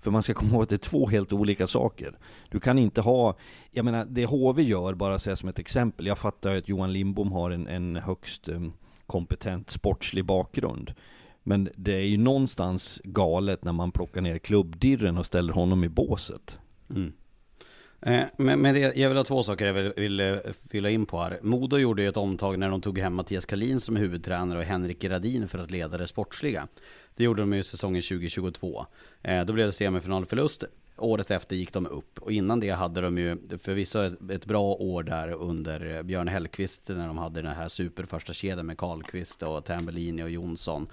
För man ska komma ihåg att det är två helt olika saker. Du kan inte ha, jag menar det HV gör, bara säga som ett exempel. Jag fattar att Johan Lindbom har en, en högst eh, kompetent sportslig bakgrund. Men det är ju någonstans galet när man plockar ner klubbdirren och ställer honom i båset. Mm. Eh, men, men det, jag vill ha två saker jag vill, vill eh, fylla in på här. Modo gjorde ju ett omtag när de tog hem Mattias Kalin som huvudtränare och Henrik Gradin för att leda det sportsliga. Det gjorde de ju säsongen 2022. Eh, då blev det semifinalförlust året efter gick de upp och innan det hade de ju förvisso ett, ett bra år där under Björn Hellkvist när de hade den här superförsta kedjan med Karlqvist och Tambellini och Jonsson.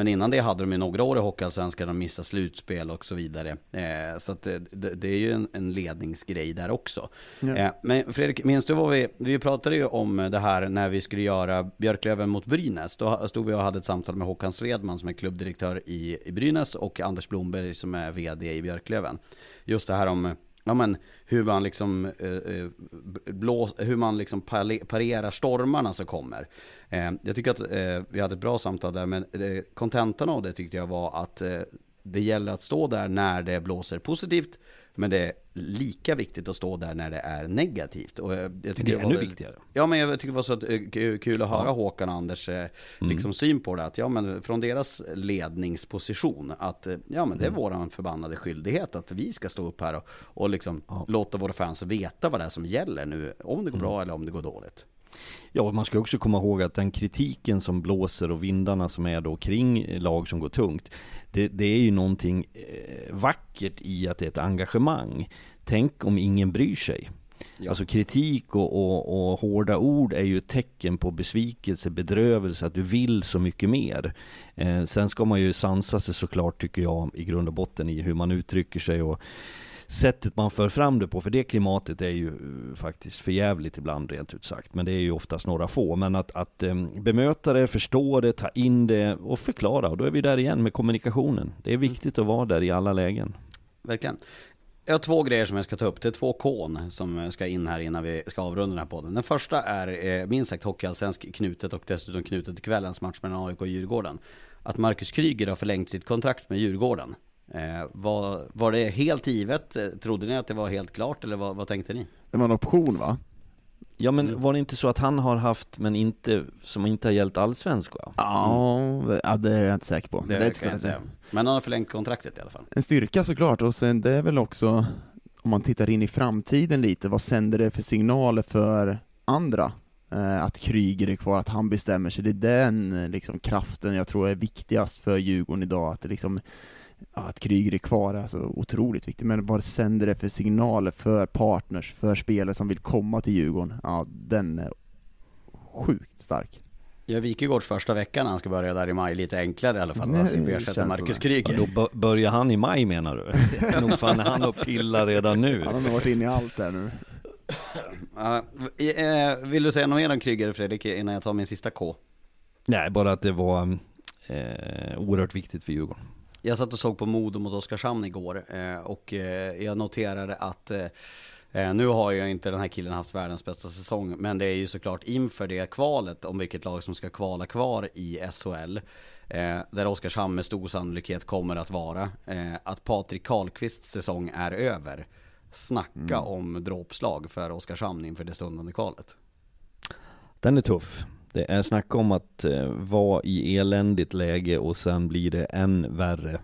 Men innan det hade de ju några år i Hockeyallsvenskan, de missade slutspel och så vidare. Eh, så att det, det, är ju en, en, ledningsgrej där också. Ja. Eh, men Fredrik, minns du vad vi, vi pratade ju om det här när vi skulle göra Björklöven mot Brynäs. Då stod vi och hade ett samtal med Håkan Svedman som är klubbdirektör i, i Brynäs och Anders Blomberg som är vd i Björklöven. Just det här om ja, men, hur man liksom, eh, eh blås, hur man liksom parerar stormarna som kommer. Eh, jag tycker att eh, vi hade ett bra samtal där, men eh, kontentan av det tyckte jag var att det gäller att stå där när det blåser positivt, men det är lika viktigt att stå där när det är negativt. Och jag, tycker Det är ännu väldigt- viktigare. Ja, men jag tycker det var så att, ku- kul att höra Håkan och Anders Mm. liksom syn på det. Att ja, men från deras ledningsposition, att ja, men det Mm. är våran förbannade skyldighet att vi ska stå upp här och, och liksom låta våra fans veta vad det är som gäller nu, om det går Mm. bra eller om det går dåligt. Ja, man ska också komma ihåg att den kritiken som blåser och vindarna som är då kring lag som går tungt, det, det är ju någonting eh, vackert i att det är ett engagemang. Tänk om ingen bryr sig. Ja. Alltså kritik och, och, och hårda ord är ju ett tecken på besvikelse, bedrövelse, att du vill så mycket mer. Eh, sen ska man ju sansa sig såklart, tycker jag, i grund och botten i hur man uttrycker sig och sättet man för fram det på, för det klimatet är ju eh, faktiskt för jävligt ibland rent ut sagt. Men det är ju oftast några få. Men att, att eh, bemöta det, förstå det, ta in det och förklara. Och då är vi där igen med kommunikationen. Det är viktigt att vara där i alla lägen. Verkligen. Jag har två grejer som jag ska ta upp. Det är två kon som ska in här innan vi ska avrunda den här podden. Den första är eh, minst sagt hockeyallsvensk knutet och dessutom knutet till kvällens match mellan AIK och Djurgården. Att Marcus Kryger har förlängt sitt kontrakt med Djurgården. Eh, var, var det helt givet? Trodde ni att det var helt klart eller vad, vad tänkte ni? Det var en option va? Ja men var det inte så att han har haft, men inte, som inte har gällt allsvensk va? Ja, det, ja, det är jag inte säker på. Det, Det, skulle jag säga. Men han har förlängt kontraktet i alla fall. En styrka såklart, och sen det är väl också, om man tittar in i framtiden lite, vad sänder det för signaler för andra? Eh, att Kryger är kvar, att han bestämmer sig. Det är den liksom, kraften jag tror är viktigast för Djurgården idag, att det liksom ja, att Kryger är kvar är så otroligt viktigt, men vad sänder det för signaler för partners, för spelare som vill komma till Djurgården? Ja, den är sjukt stark. Ja, Wikegårds första veckan när han ska börja där i maj lite enklare i alla fall. Nej, känns ersätta Marcus. Kryger. Då bör- börjar han i maj menar du? Är nog fan han och pillar redan nu. Han har nog varit inne i allt där nu. Ja, eh, vill du säga något mer om Kryger Fredrik innan jag tar min sista K? Nej, bara att det var eh, oerhört viktigt för Djurgården. Jag satt och såg på Modo mot Oskarshamn igår eh, och eh, jag noterade att eh, nu har ju inte den här killen haft världens bästa säsong, men det är ju såklart inför det kvalet om vilket lag som ska kvala kvar i SHL. Eh, där Oskarshamn med stor sannolikhet kommer att vara. Eh, att Patrik Karlqvists säsong är över. Snacka om dråpslag för Oskarshamn inför det stundande kvalet. Den är tuff. Det är snack om att eh, vara i eländigt läge och sen blir det än värre.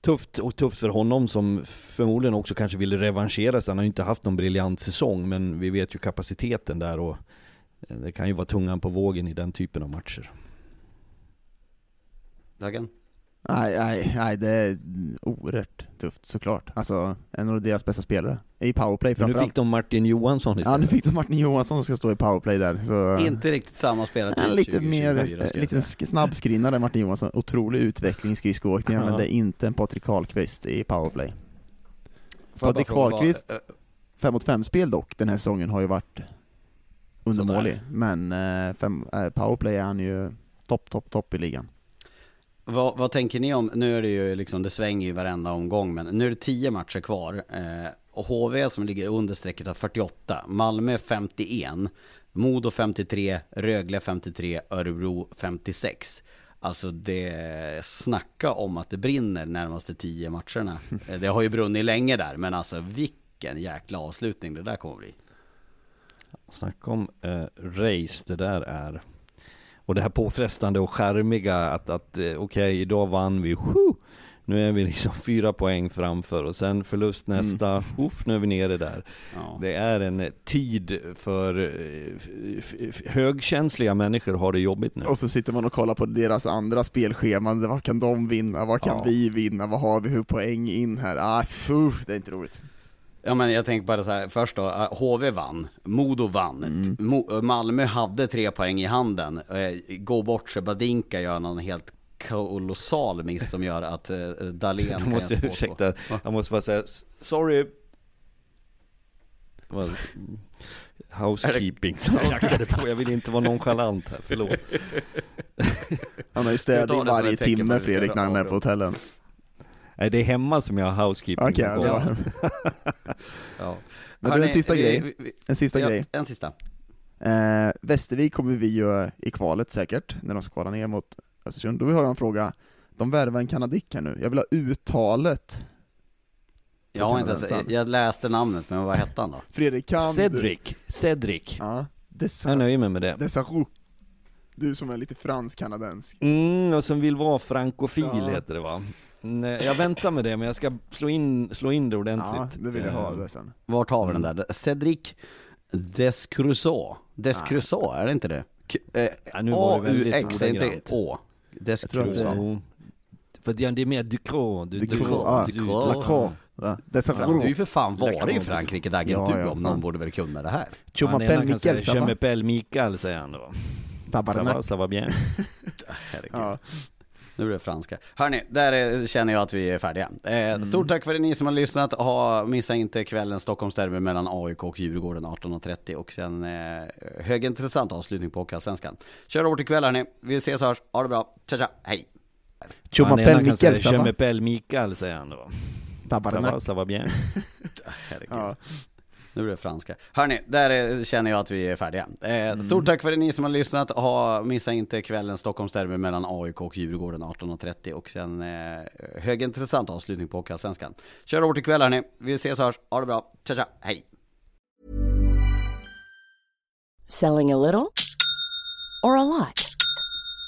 Tufft och tufft för honom som förmodligen också kanske vill revanschera sig. Han har ju inte haft någon briljant säsong men vi vet ju kapaciteten där och eh, det kan ju vara tungan på vågen i den typen av matcher. Dagen? Nej, nej, nej, det är oerhört tufft såklart. Alltså, en av deras bästa spelare. I powerplay Men nu framförallt. fick de Martin Johansson Ja, istället. nu fick de Martin Johansson som ska stå i powerplay där. Så, Inte riktigt samma spelare en lite mer, 2024, ska jag lite snabbskrinnare Martin Johansson. Otrolig utveckling i skridskoåkningen, Ja. men det är inte en Patrik Karlqvist i powerplay. Patrik Karlqvist? eh, Fem mot fem spel dock, den här säsongen har ju varit undermålig. Men eh, fem, eh, powerplay är han ju topp, topp, topp i ligan. Vad, vad tänker ni om, nu är det ju liksom, det svänger ju varenda omgång, men nu är det 10 matcher kvar. Eh, och HV som ligger under strecket har 48, Malmö 51, Modo 53, Rögle 53, Örebro 56. Alltså det, snacka om att det brinner närmaste 10 matcherna. Eh, Det har ju brunnit länge där, men alltså vilken jäkla avslutning det där kommer bli. Snacka om eh, race det där är. Och det här påfrestande och skärmiga att, att eh, okej, idag vann vi, whew, nu är vi liksom fyra poäng framför och sen förlust nästa, uff, nu är vi nere där. Ja. Det är en eh, tid för eh, högkänsliga människor har det jobbigt nu. Och så sitter man och kollar på deras andra spelscheman, vad kan de vinna, vad kan Ja. vi vinna, vad har vi för poäng in här? Ah, fuh, det är inte roligt. Ja men jag tänker bara så här, först då, eh, HV vann, Modo vann, Mm. Mo- eh, Malmö hade tre poäng i handen, eh, går bort sig, Badinka gör någon helt kolossal miss som gör att eh, Dahlén Jag kan måste göra 2-2. ursäkta, jag måste bara säga sorry. Housekeeping som jag jag vill inte vara nonchalant här, förlåt. Han har ju Jag städning varje timme Fredrik när han är på hotellen. Nej det är hemma som jag har housekeeping Okej, på var Ja. Men du, en sista vi- grej. vi- vi- en sista ja, grej. En sista. Eh, Västervik kommer vi ju i kvalet säkert, när de ska kvala ner mot Östersund. Då har jag en fråga. de värvar en kanadick här nu. Jag vill ha uttalet. Jag har inte ens, jag läste namnet, men vad hette han då? Fredrik Kand. Cedric, Cedric. Ja, Desa, Jag nöjer mig med det. Desarou. Du som är lite fransk-kanadensk. Mm, och som vill vara frankofil Ja. heter det va? Nej, jag väntar med det, men jag ska slå in, slå in det Ja, ordentligt. det vill jag ha Eh, det sen. Vart har vi den där? Cedric Descrusoe. Descrusoe, är det inte det? K- eh, Ja, nu var det väldigt A-U-X, är inte ordagrant. Å? Descrusoe. Jo. För det är det är mer Ducros, du, Ducros, ja. du- Ducros. Lacroix. Ja, Fram, Desarou. du har ju för fan varit i. Frankrike, Dagen Ja, du ja, om fan. någon borde väl kunna det här? Han Chumapel ena kan säga Mikkel, Je va? m'appelle Mikael säger han då. Ça va, Tabarnak. ça va bien. Herregud. Ja. Nu blir det franska. Hörni, där är, känner jag att vi är färdiga. Eh, Stort tack för ni som har lyssnat. Ha, missa inte kvällens Stockholmsderby mellan AIK och Djurgården 18.30 och sen eh, högintressant avslutning på Hockeyallsvenskan. Kör hårt ikväll hörni. Vi ses och hörs. Ha det bra. Tja tja, hej! Je va? m'appelle Mikael säger han då. Ça va, Tabarnak. ça va bien. Herregud. Ja. Nu blir det franska. Hörni, där är, känner jag att vi är färdiga. Eh, Stort tack för ni som har lyssnat. Ha, missa inte kvällens Stockholmsderby mellan AIK och Djurgården 18.30 och sen eh, högintressant avslutning på Hockeyallsvenskan. Kör hårt ikväll hörni. Vi ses och hörs. Ha det bra. Tja tja, hej! Selling a little or a lot?